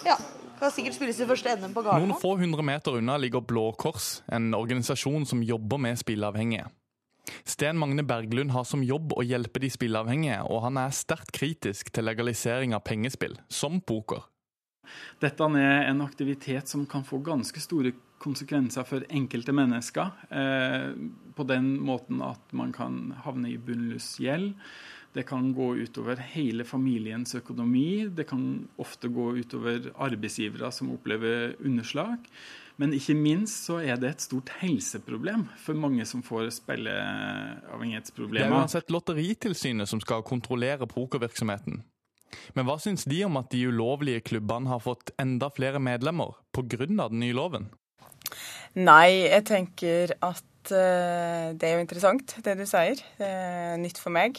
ja, kan sikkert spille sin første NM på Gardermoen. Noen få hundre meter unna ligger Blå Kors, en organisasjon som jobber med spilleavhengige. Sten Magne Berglund har som jobb å hjelpe de spilleavhengige, og han er sterkt kritisk til legalisering av pengespill, som poker. Dette er en aktivitet som kan få ganske store konsekvenser for enkelte mennesker. Eh, på den måten at man kan havne i bunnløs gjeld. Det kan gå utover hele familiens økonomi. Det kan ofte gå utover arbeidsgivere som opplever underslag. Men ikke minst så er det et stort helseproblem for mange som får Det er spilleavhengighetsproblemer. uansett Lotteritilsynet som skal kontrollere pokervirksomheten. Men hva syns de om at de ulovlige klubbene har fått enda flere medlemmer pga. den nye loven? Nei, jeg tenker at eh, det er jo interessant, det du sier. Det er nytt for meg.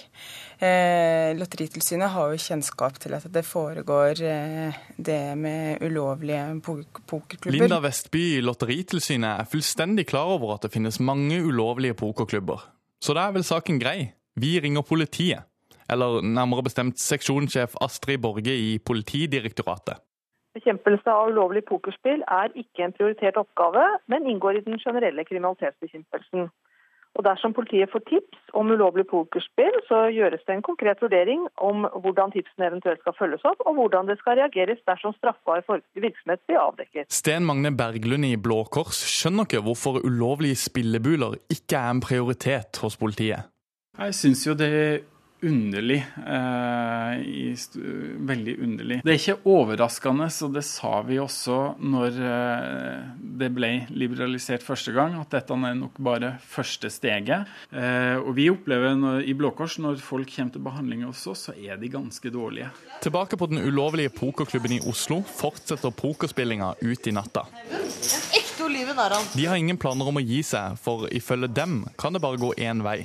Uh, Lotteritilsynet har jo kjennskap til at det foregår uh, det med ulovlige pok- pokerklubber. Linda Vestby i Lotteritilsynet er fullstendig klar over at det finnes mange ulovlige pokerklubber. Så da er vel saken grei. Vi ringer politiet. eller nærmere bestemt seksjonssjef Astrid Borge i Politidirektoratet. Bekjempelse av ulovlig pokerspill er ikke en prioritert oppgave, men inngår i den generelle kriminalitetsbekjempelsen. Og Dersom politiet får tips om ulovlig pokerspill, så gjøres det en konkret vurdering om hvordan tipsene eventuelt skal følges opp, og hvordan det skal reageres dersom straffbar virksomhet blir avdekket. Sten Magne Berglund i Blå Kors skjønner ikke hvorfor ulovlige spillebuler ikke er en prioritet hos politiet. Jeg syns jo det er underlig. Eh, veldig underlig. Det er ikke overraskende, og det sa vi også når eh, det ble liberalisert første gang, at dette er nok bare første steget. Eh, og vi opplever når, i Blå Kors når folk kommer til behandling hos oss, så er de ganske dårlige. Tilbake på den ulovlige pokerklubben i Oslo fortsetter pokerspillinga ut i natta. De har ingen planer om å gi seg, for ifølge dem kan det bare gå én vei.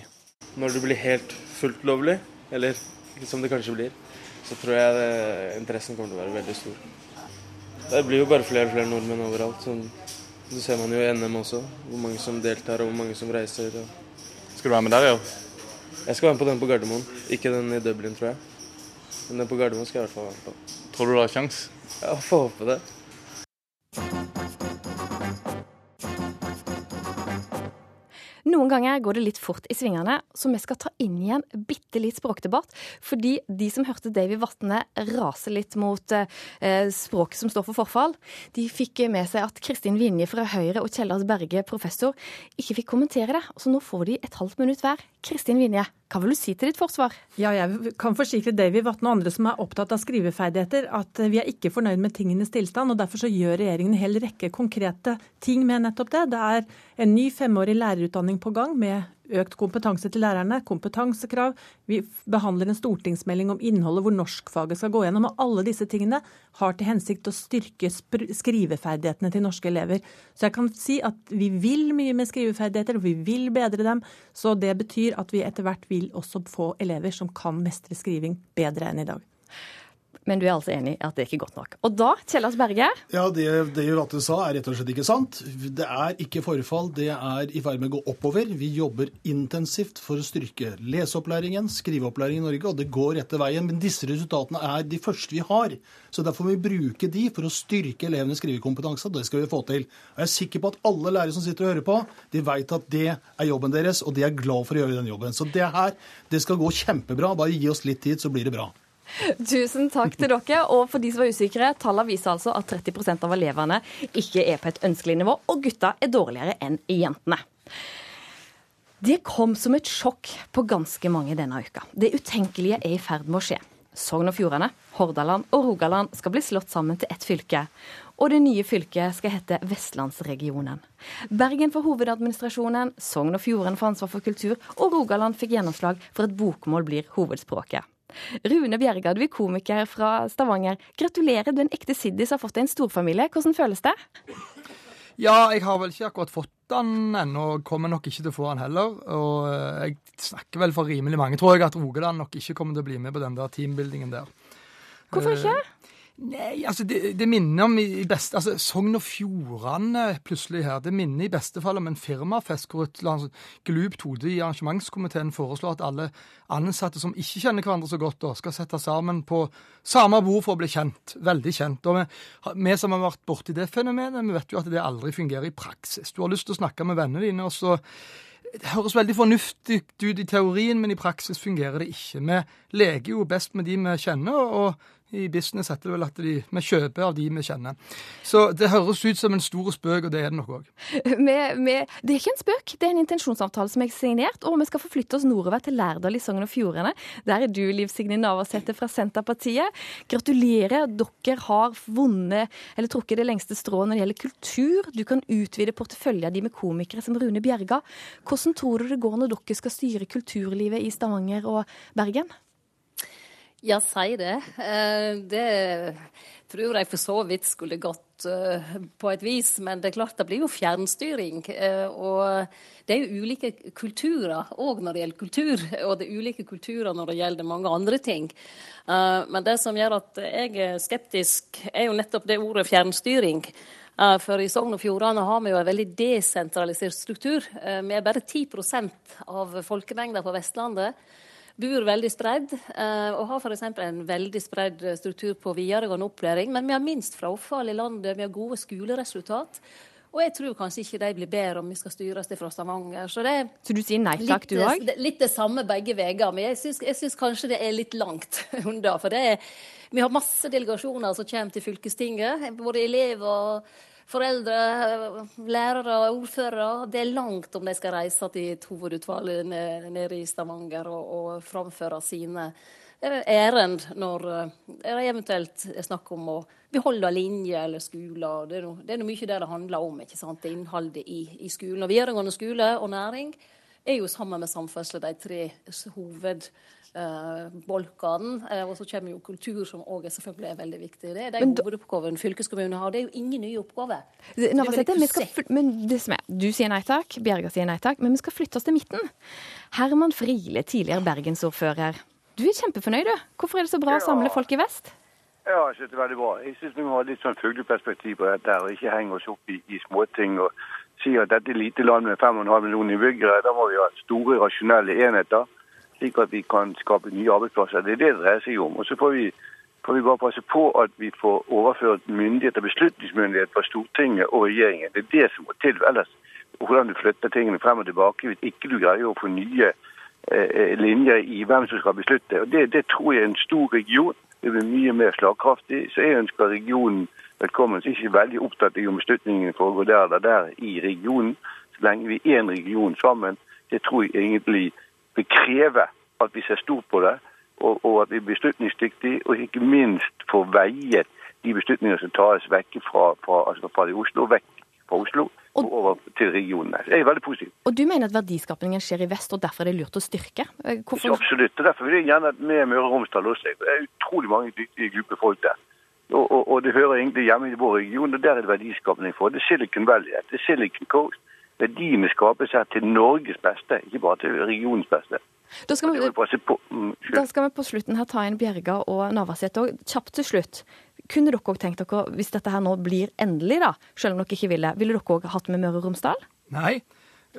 Når du blir helt fullt lovlig, eller som det kanskje blir, så tror jeg det, interessen kommer til å være veldig stor. Det blir jo bare flere og flere nordmenn overalt. Sånn, så ser man jo i NM også, hvor mange som deltar og hvor mange som reiser. Og... Skal du være med der, ja? Jeg skal være med på den på Gardermoen. Ikke den i Dublin, tror jeg. Men den på Gardermoen skal jeg i hvert fall være med på. Tror du du har sjans? Ja, får håpe det. Noen ganger går det litt fort i svingene, så vi skal ta inn igjen bitte litt språkdebatt. Fordi de som hørte Davy Vatne rase litt mot eh, språket som står for forfall, de fikk med seg at Kristin Vinje fra Høyre og Kjellas Berge, professor, ikke fikk kommentere det. Så nå får de et halvt minutt hver. Kristin Vinje, hva vil du si til ditt forsvar? Ja, jeg kan forsikre Davy Vatne og andre som er opptatt av skriveferdigheter, at vi er ikke fornøyd med tingenes tilstand. og Derfor så gjør regjeringen en hel rekke konkrete ting med nettopp det. Det er en ny femårig lærerutdanning på gang med økt kompetanse til lærerne, kompetansekrav. Vi behandler en stortingsmelding om innholdet hvor norskfaget skal gå gjennom. Og alle disse tingene har til hensikt å styrke skriveferdighetene til norske elever. Så jeg kan si at vi vil mye med skriveferdigheter, og vi vil bedre dem. Så det betyr at vi etter hvert vil også få elever som kan mestre skriving bedre enn i dag. Men du er altså enig i at det er ikke godt nok. Og da, Kjellas Berge? Ja, det, det Vatte sa er rett og slett ikke sant. Det er ikke forfall, det er i ferd med å gå oppover. Vi jobber intensivt for å styrke leseopplæringen, skriveopplæringen i Norge, og det går rette veien. Men disse resultatene er de første vi har. Så derfor må vi bruke de for å styrke elevenes skrivekompetanse. Det skal vi få til. Og jeg er sikker på at alle lærere som sitter og hører på, de vet at det er jobben deres, og de er glad for å gjøre den jobben. Så det her, det skal gå kjempebra. Bare gi oss litt tid, så blir det bra. Tusen takk til dere. Og for de som var usikre, tallene viser altså at 30% av elevene ikke er på et ønskelig nivå, og gutta er dårligere enn jentene. Det kom som et sjokk på ganske mange denne uka. Det utenkelige er i ferd med å skje. Sogn og Fjordane, Hordaland og Rogaland skal bli slått sammen til ett fylke. Og det nye fylket skal hete Vestlandsregionen. Bergen får hovedadministrasjonen, Sogn og Fjordane får ansvar for kultur, og Rogaland fikk gjennomslag for at bokmål blir hovedspråket. Rune Bjerga, du er komiker fra Stavanger. Gratulerer, du er en ekte siddis og har fått deg en storfamilie. Hvordan føles det? Ja, jeg har vel ikke akkurat fått den ennå, kommer nok ikke til å få den heller. Og eh, jeg snakker vel for rimelig mange, tror jeg, at Rogaland nok ikke kommer til å bli med på den der teambuildingen der. Hvorfor ikke? Nei, altså det, det, minner om i beste Altså Sogn og Fjordane plutselig her. Det minner i beste fall om en firmafest hvor et altså, glupt hode i arrangementskomiteen foreslår at alle ansatte som ikke kjenner hverandre så godt, da, skal sette sammen på samme bord for å bli kjent. Veldig kjent. Og vi, vi som har vært borti det fenomenet, vi vet jo at det aldri fungerer i praksis. Du har lyst til å snakke med vennene dine, og så det høres veldig fornuftig ut i teorien, men i praksis fungerer det ikke. Vi leker jo best med de vi kjenner, og i business heter det vel at de, vi kjøper av de vi kjenner. Så det høres ut som en stor spøk, og det er det nok òg. <laughs> Det er ikke en spøk, det er en intensjonsavtale som er signert. Og vi skal forflytte oss nordover til Lærdal i Sogn og Fjordane. Der er du, Liv Signe Navarsete fra Senterpartiet. Gratulerer, dere har vunnet, eller trukket det lengste strået når det gjelder kultur. Du kan utvide porteføljen din med komikere som Rune Bjerga. Hvordan tror du det går når dere skal styre kulturlivet i Stavanger og Bergen? Ja, si det. Eh, det tror jeg for så vidt skulle gått eh, på et vis, men det er klart det blir jo fjernstyring. Eh, og det er jo ulike kulturer òg når det gjelder kultur, og det er ulike kulturer når det gjelder mange andre ting. Men det som gjør at jeg er skeptisk, er jo nettopp det ordet fjernstyring. For i Sogn og Fjordane har vi jo en veldig desentralisert struktur. Vi er bare 10% av folkemengda på Vestlandet. Bor veldig spredd, eh, og har f.eks. en veldig spredd struktur på videregående opplæring. Men vi har minst frafall i landet, vi har gode skoleresultat. Og jeg tror kanskje ikke de blir bedre om vi skal styres fra Stavanger. Så, det så du sier nei takk, du òg? Litt, det samme begge veier. Men jeg syns, jeg syns, kanskje det er litt langt <laughs> unna. For det er, vi har masse delegasjoner som kommer til fylkestinget. Både elever foreldre, lærere, ordførere. Det er langt om de skal reise til et hovedutvalg nede i Stavanger og, og framføre sine eh, ærend når eh, det eventuelt er snakk om å beholde linjer eller skoler. Det er, noe, det er noe mye det det handler om, ikke sant? det innholdet i, i skolen. Og videregående skole og næring er jo sammen med samferdsel de tre hoved eh, bolkene. Eh, og så kommer jo kultur, som òg selvfølgelig er veldig viktig. Det er de hovedoppgavene fylkeskommunen har. Det er jo ingen nye oppgaver. Det, det det, skal, men det som er, Du sier nei takk, Bjerga sier nei takk, men vi skal flytte oss til midten. Herman Friele, tidligere bergensordfører. Du er kjempefornøyd, du. Hvorfor er det så bra ja. å samle folk i vest? Ja, jeg synes det er veldig bra. Jeg syns vi må ha litt sånn fugleperspektiv på dette og ikke henge oss opp i, i småting. og si at dette er lite land med 5,5 millioner innbyggere. Da må vi ha store, rasjonelle enheter slik at vi kan skape nye arbeidsplasser. Det er det det dreier seg om. Og så får vi, får vi, bare passe på at vi får overført myndighet og beslutningsmyndighet fra Stortinget og regjeringen. Det er det som må til. Ellers hvordan du flytter tingene frem og tilbake hvis ikke du greier å få nye eh, linjer i hvem som skal beslutte. Og det, det tror jeg er en stor region. Det blir mye mer slagkraftig. Så jeg ønsker regionen velkommen. Så jeg er ikke veldig opptatt av om beslutningene foregår der eller der i regionen. Så lenge vi er en region sammen, det tror jeg egentlig vil krever at vi ser stort på det, og, og at vi er beslutningsdyktige, og ikke minst får veiet de beslutninger som tas vekk fra, fra, altså fra Oslo, vekk fra Oslo og, og over til regionene. Det er veldig positivt. Og du mener at verdiskapingen skjer i vest, og derfor er det lurt å styrke? Eh, hvorfor? Absolutt. og Derfor vil jeg gjerne at med Møre og Romsdal også. Det er utrolig mange dyktige, glupe folk der. Og, og, og, det hører egentlig hjemme i vår region, og der er det verdiskapning for. Det er Silicon Valley, det er Silicon Coast verdiene skaper seg til Norges beste, ikke bare til regionens beste. Da skal, vi, mm, da skal vi på slutten her ta inn Bjerga og Navarsete òg. Kjapt til slutt. Kunne dere òg tenkt dere, hvis dette her nå blir endelig, da, selv om dere ikke ville, ville dere òg hatt med Møre og Romsdal? Nei,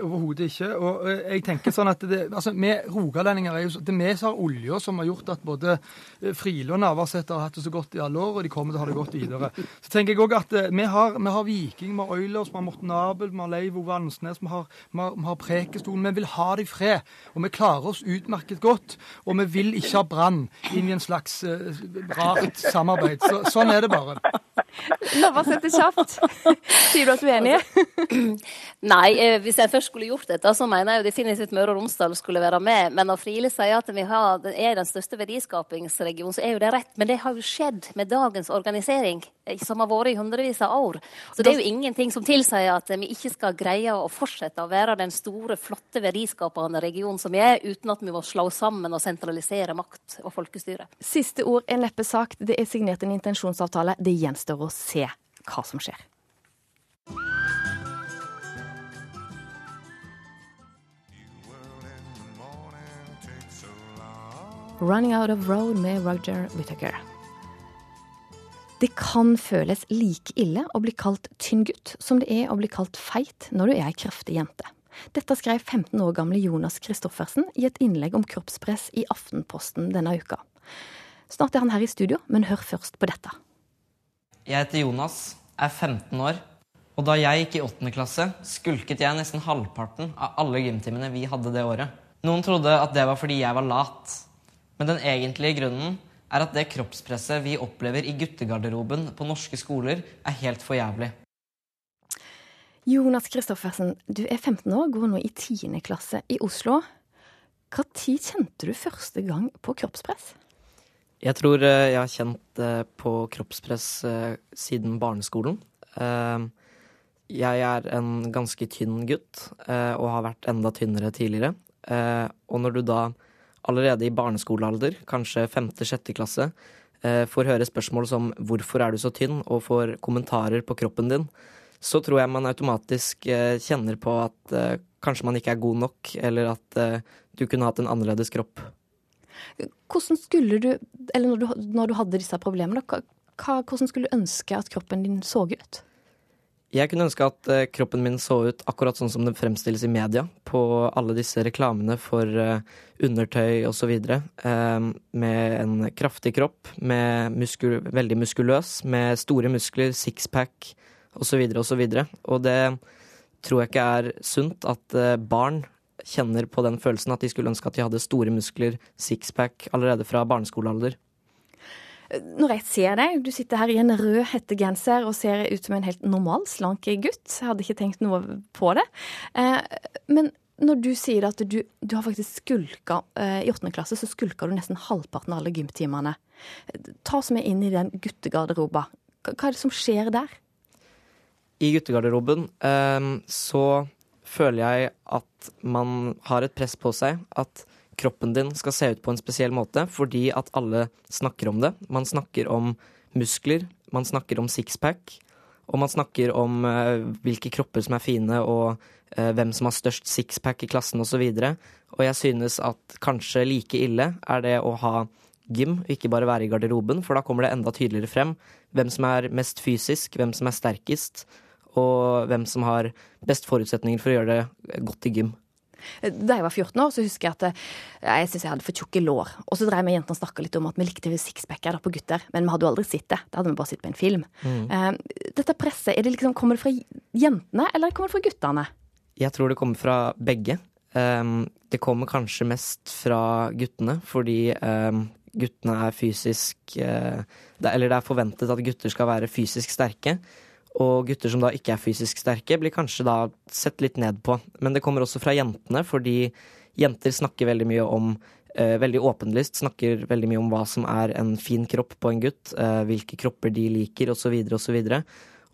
Overhodet ikke. Og eh, jeg tenker sånn at det, altså, Vi rogalendinger er jo det er vi som har olja som har gjort at både eh, Friele og Navarsete har hatt det så godt i alle år, og de kommer til å ha det godt videre. Så tenker jeg også at eh, vi har, vi har Viking, vi har Oilers, vi har Morten Abel, vi har Leiv Ove Ansnes, vi har, vi har, vi har Prekestolen. Vi vil ha det i fred. Og vi klarer oss utmerket godt. Og vi vil ikke ha Brann inn i en slags uh, rart samarbeid. Så, sånn er det bare. Navarsete kjapt. Sier du at du er enig? Nei, hvis jeg først skulle gjort dette, så mener jeg jo definitivt Møre og Romsdal skulle være med. Men når Friele sier at vi har, er den største verdiskapingsregionen, så er jo det rett. Men det har jo skjedd med dagens organisering, eh, som har vært i hundrevis av år. Så det er jo ingenting som tilsier at vi ikke skal greie å fortsette å være den store, flotte, verdiskapende regionen som vi er, uten at vi må slå sammen og sentralisere makt og folkestyre. Siste ord er neppe sagt. Det er signert en intensjonsavtale. Det gjenstår å se hva som skjer.'Running Out of Road' med Roger Whittaker. Det kan føles like ille å bli kalt tynn gutt som det er å bli kalt feit når du er ei kraftig jente. Dette skrev 15 år gamle Jonas Christoffersen i et innlegg om kroppspress i Aftenposten denne uka. Snart er han her i studio, men hør først på dette. Jeg heter Jonas, er 15 år, og da jeg gikk i 8. klasse, skulket jeg nesten halvparten av alle gymtimene vi hadde det året. Noen trodde at det var fordi jeg var lat, men den egentlige grunnen er at det kroppspresset vi opplever i guttegarderoben på norske skoler, er helt for jævlig. Jonas Kristoffersen, du er 15 år, går nå i 10. klasse i Oslo. Når kjente du første gang på kroppspress? Jeg tror eh, jeg har kjent eh, på kroppspress eh, siden barneskolen. Jeg er en ganske tynn gutt og har vært enda tynnere tidligere. Og når du da allerede i barneskolealder, kanskje femte-sjette klasse, eh, får høre spørsmål som 'hvorfor er du så tynn?' og får kommentarer på kroppen din, så tror jeg man automatisk eh, kjenner på at eh, kanskje man ikke er god nok, eller at du kunne hatt en annerledes kropp. Hvordan skulle du, eller når du, når du hadde disse problemene, hva, hvordan skulle du ønske at kroppen din så ut? Jeg kunne ønske at uh, kroppen min så ut akkurat sånn som det fremstilles i media, på alle disse reklamene for uh, undertøy osv. Uh, med en kraftig kropp, med muskul veldig muskuløs, med store muskler, sixpack osv. osv. Og, så og det tror jeg ikke er sunt at barn kjenner på den følelsen at de skulle ønske at de hadde store muskler, sixpack, allerede fra barneskolealder. Når jeg ser deg, du sitter her i en rød hettegenser og ser ut som en helt normal, slank gutt. Jeg hadde ikke tenkt noe på det. Eh, men når du sier at du, du har faktisk skulka eh, i åttende klasse, så skulka du nesten halvparten av alle gymtimene. Ta oss med inn i den guttegarderoba. Hva er det som skjer der? I guttegarderoben eh, så føler jeg at man har et press på seg. At kroppen din skal se ut på en spesiell måte fordi at alle snakker om det. Man snakker om muskler, man snakker om sixpack, og man snakker om uh, hvilke kropper som er fine, og uh, hvem som har størst sixpack i klassen osv. Og, så og jeg synes at kanskje like ille er det å ha gym, ikke bare være i garderoben, for da kommer det enda tydeligere frem hvem som er mest fysisk, hvem som er sterkest, og hvem som har best forutsetninger for å gjøre det godt i gym. Da jeg var 14 år, så husker jeg at eh, jeg syntes jeg hadde for tjukke lår. Og så dreiv vi jentene og snakka litt om at vi likte sixpacker på gutter, men vi hadde jo aldri sett det. Da hadde vi bare sett på en film. Mm. Uh, dette presset, det liksom, kommer det fra jentene, eller kommer det fra guttene? Jeg tror det kommer fra begge. Um, det kommer kanskje mest fra guttene, fordi um, guttene er fysisk det, Eller det er forventet at gutter skal være fysisk sterke. Og gutter som da ikke er fysisk sterke, blir kanskje da sett litt ned på. Men det kommer også fra jentene, fordi jenter snakker veldig mye om eh, Veldig åpenlyst snakker veldig mye om hva som er en fin kropp på en gutt, eh, hvilke kropper de liker, osv., osv.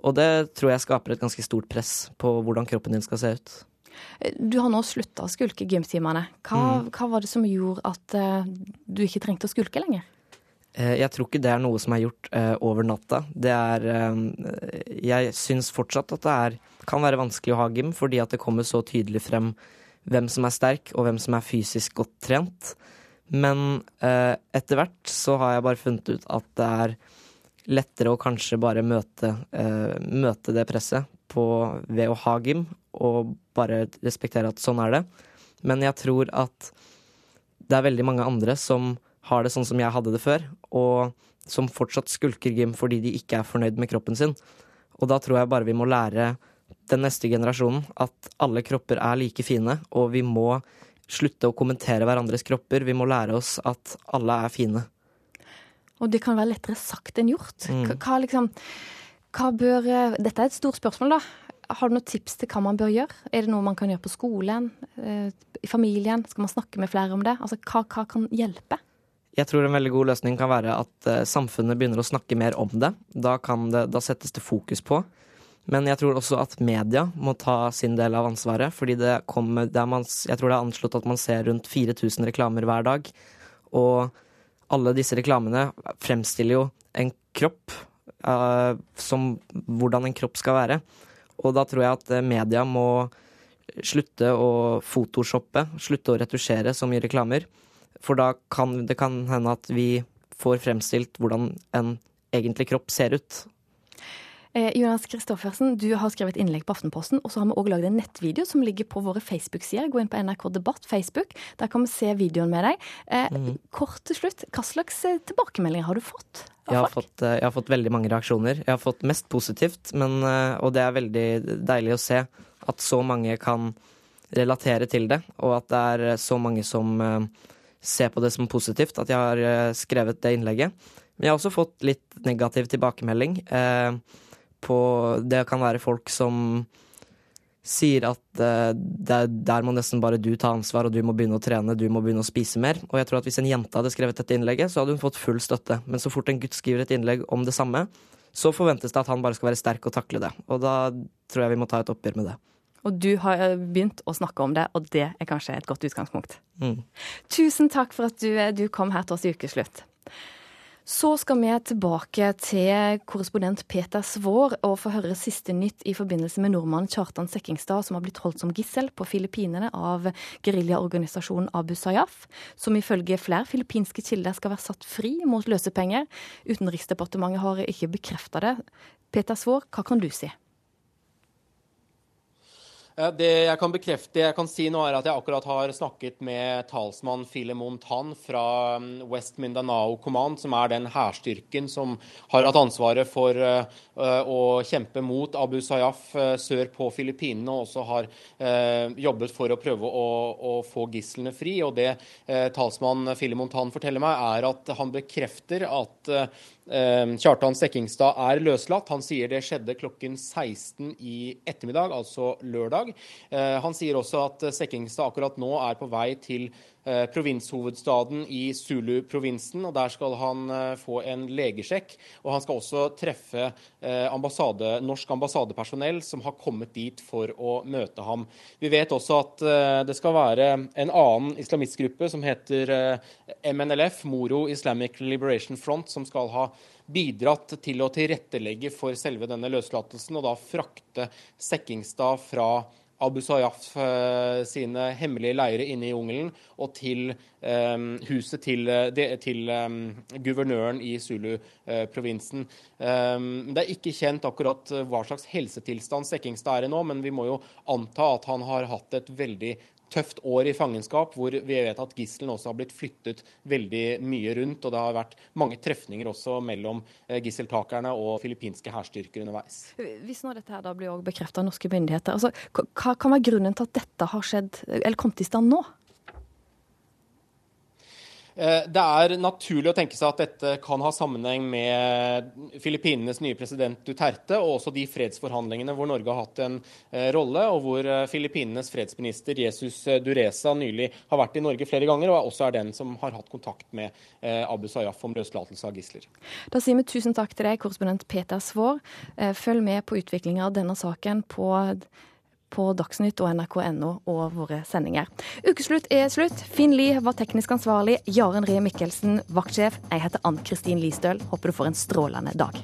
Og, det tror jeg skaper et ganske stort press på hvordan kroppen din skal se ut. Du har nå slutta å skulke gymtimene. Hva, mm. hva, var det som gjorde at uh, du ikke trengte å skulke lenger? Eh, jeg tror ikke det er noe som er gjort uh, over natta. Det er uh, Jeg syns fortsatt at det er, kan være vanskelig å ha gym, fordi at det kommer så tydelig frem hvem som er sterk, og hvem som er fysisk godt trent. Men etter hvert så har jeg bare funnet ut at det er lettere å kanskje bare møte, møte det presset på, ved å ha gym, og bare respektere at sånn er det. Men jeg tror at det er veldig mange andre som har det sånn som jeg hadde det før, og som fortsatt skulker gym fordi de ikke er fornøyd med kroppen sin. Og da tror jeg bare vi må lære den neste generasjonen at alle kropper er like fine, og vi må slutte å kommentere hverandres kropper. Vi må lære oss at alle er fine. Og det kan være lettere sagt enn gjort. Mm. Hva, liksom, hva bør eh, Dette er et stort spørsmål, da. Har du noen tips til hva man bør gjøre? Er det noe man kan gjøre på skolen? Eh, I familien? Skal man snakke med flere om det? Altså, hva, hva kan hjelpe? Jeg tror en veldig god løsning kan være at uh, samfunnet begynner å snakke mer om det. Da, det. da, settes det fokus på. Men jeg tror også at media må ta sin del av ansvaret. fordi det kommer, det man, Jeg tror det er anslått at man ser rundt 4000 reklamer hver dag. Og alle disse reklamene fremstiller jo en kropp uh, som hvordan en kropp skal være. Og da tror jeg at eh, media må slutte å photoshoppe, slutte å retusjere så mye reklamer. For da kan det kan hende at vi får fremstilt hvordan en egentlig kropp ser ut. Eh, Jonas Kristoffersen, du har skrevet innlegg på Aftenposten, og så har vi òg lagd en nettvideo som ligger på våre Facebook-sider. Gå inn på NRK Debatt Facebook, der kan vi se videoen med deg. Eh, mm. Kort til slutt, hva slags eh, tilbakemeldinger har du fått? Jeg har fått, eh, jeg har fått, veldig mange reaksjoner. Jeg har fått mest positivt, men, og det er veldig deilig å se at så mange kan relatere til det, og at det er så mange som se på det som positivt at jeg har eh, skrevet det innlegget. Men jeg har også fått litt negativ tilbakemelding. Eh, på Det kan være folk som sier at eh, der, må nesten bare du ta ansvar, og du må begynne å trene, du må begynne å spise mer. Og jeg tror at hvis en jente hadde skrevet dette innlegget, så hadde hun fått full støtte. Men så fort en gutt skriver et innlegg om det samme, så forventes det at han bare skal være sterk og takle det. Og da tror jeg vi må ta et oppgjør med det. Og du har eh, begynt å snakke om det, og det er kanskje et godt utgangspunkt. Mm. Tusen takk for at du, eh, du kom her til oss i Ukeslutt. Så skal vi tilbake til korrespondent Peter Svår og få høre siste nytt i forbindelse med nordmannen Kjartan Sekkingstad, som har blitt holdt som gissel på Filippinene av geriljaorganisasjonen Abu Sayyaf, som ifølge flere filippinske kilder skal være satt fri mot løsepenger. Utenriksdepartementet har ikke bekrefta det. Peter Svår, hva kan du si? Det jeg kan bekrefte, jeg kan si nå er at jeg akkurat har snakket med talsmann Filemon Tan fra um, West Mindanao Command, som er den hærstyrken som har hatt ansvaret for uh, å kjempe mot Abu Sayyaf uh, sør på Filippinene, og også har jobbet for å prøve å, å få gislene fri. Og det talsmann Filemon Tan forteller meg, er at han bekrefter at Kjartan Sekkingstad er løslatt. Han sier det skjedde klokken 16 i ettermiddag, altså lørdag. Eh, han sier også at Sekkingstad akkurat nå er på vei til provinshovedstaden i Zulu-provinsen. og Der skal han eh, få en legesjekk. og Han skal også treffe ambassade, norsk ambassadepersonell som har kommet dit for å møte ham. Vi vet også at det skal være en annen islamistgruppe som heter MNLF, Moro Islamic Liberation Front, som skal ha bidratt til å tilrettelegge for selve denne løslatelsen, og da frakte Sekkingstad fra Abu Sayyaf eh, sine hemmelige leirer inne i jungelen og til um, huset til, de, til um, guvernøren i Zulu-provinsen. Um, det er ikke kjent akkurat hva slags helsetilstand Sekkingstad er i nå, men vi må jo anta at han har hatt et veldig tøft år i fangenskap, hvor vi vet at gislene også har blitt flyttet veldig mye rundt. Og det har vært mange trefninger også mellom eh, gisseltakerne og filippinske hærstyrker underveis. Hvis nå dette her da blir bekreftet av norske myndigheter, altså, hva kan være grunnen til at dette har skjedd, eller kommet i stand nå? Eh, det er naturlig å tenke seg at dette kan ha sammenheng med Filippinenes nye president Duterte, og også de fredsforhandlingene hvor Norge har hatt en eh, rolle, og hvor eh, Filippinenes fredsminister Jesus Dureza nylig har vært i Norge flere ganger, og også er den som har hatt kontakt med Abu Sayyaf om løslatelse av gisler. Da sier vi tusen takk til deg, korrespondent Peter Svaar. Følg med på utviklinga av denne saken på på Dagsnytt og nrk.no og våre sendinger. Ukeslutt er slutt. Finn Lie var teknisk ansvarlig. Jaren Ree Mikkelsen vaktsjef. Jeg heter Ann Kristin Listøl. Håper du får en strålende dag.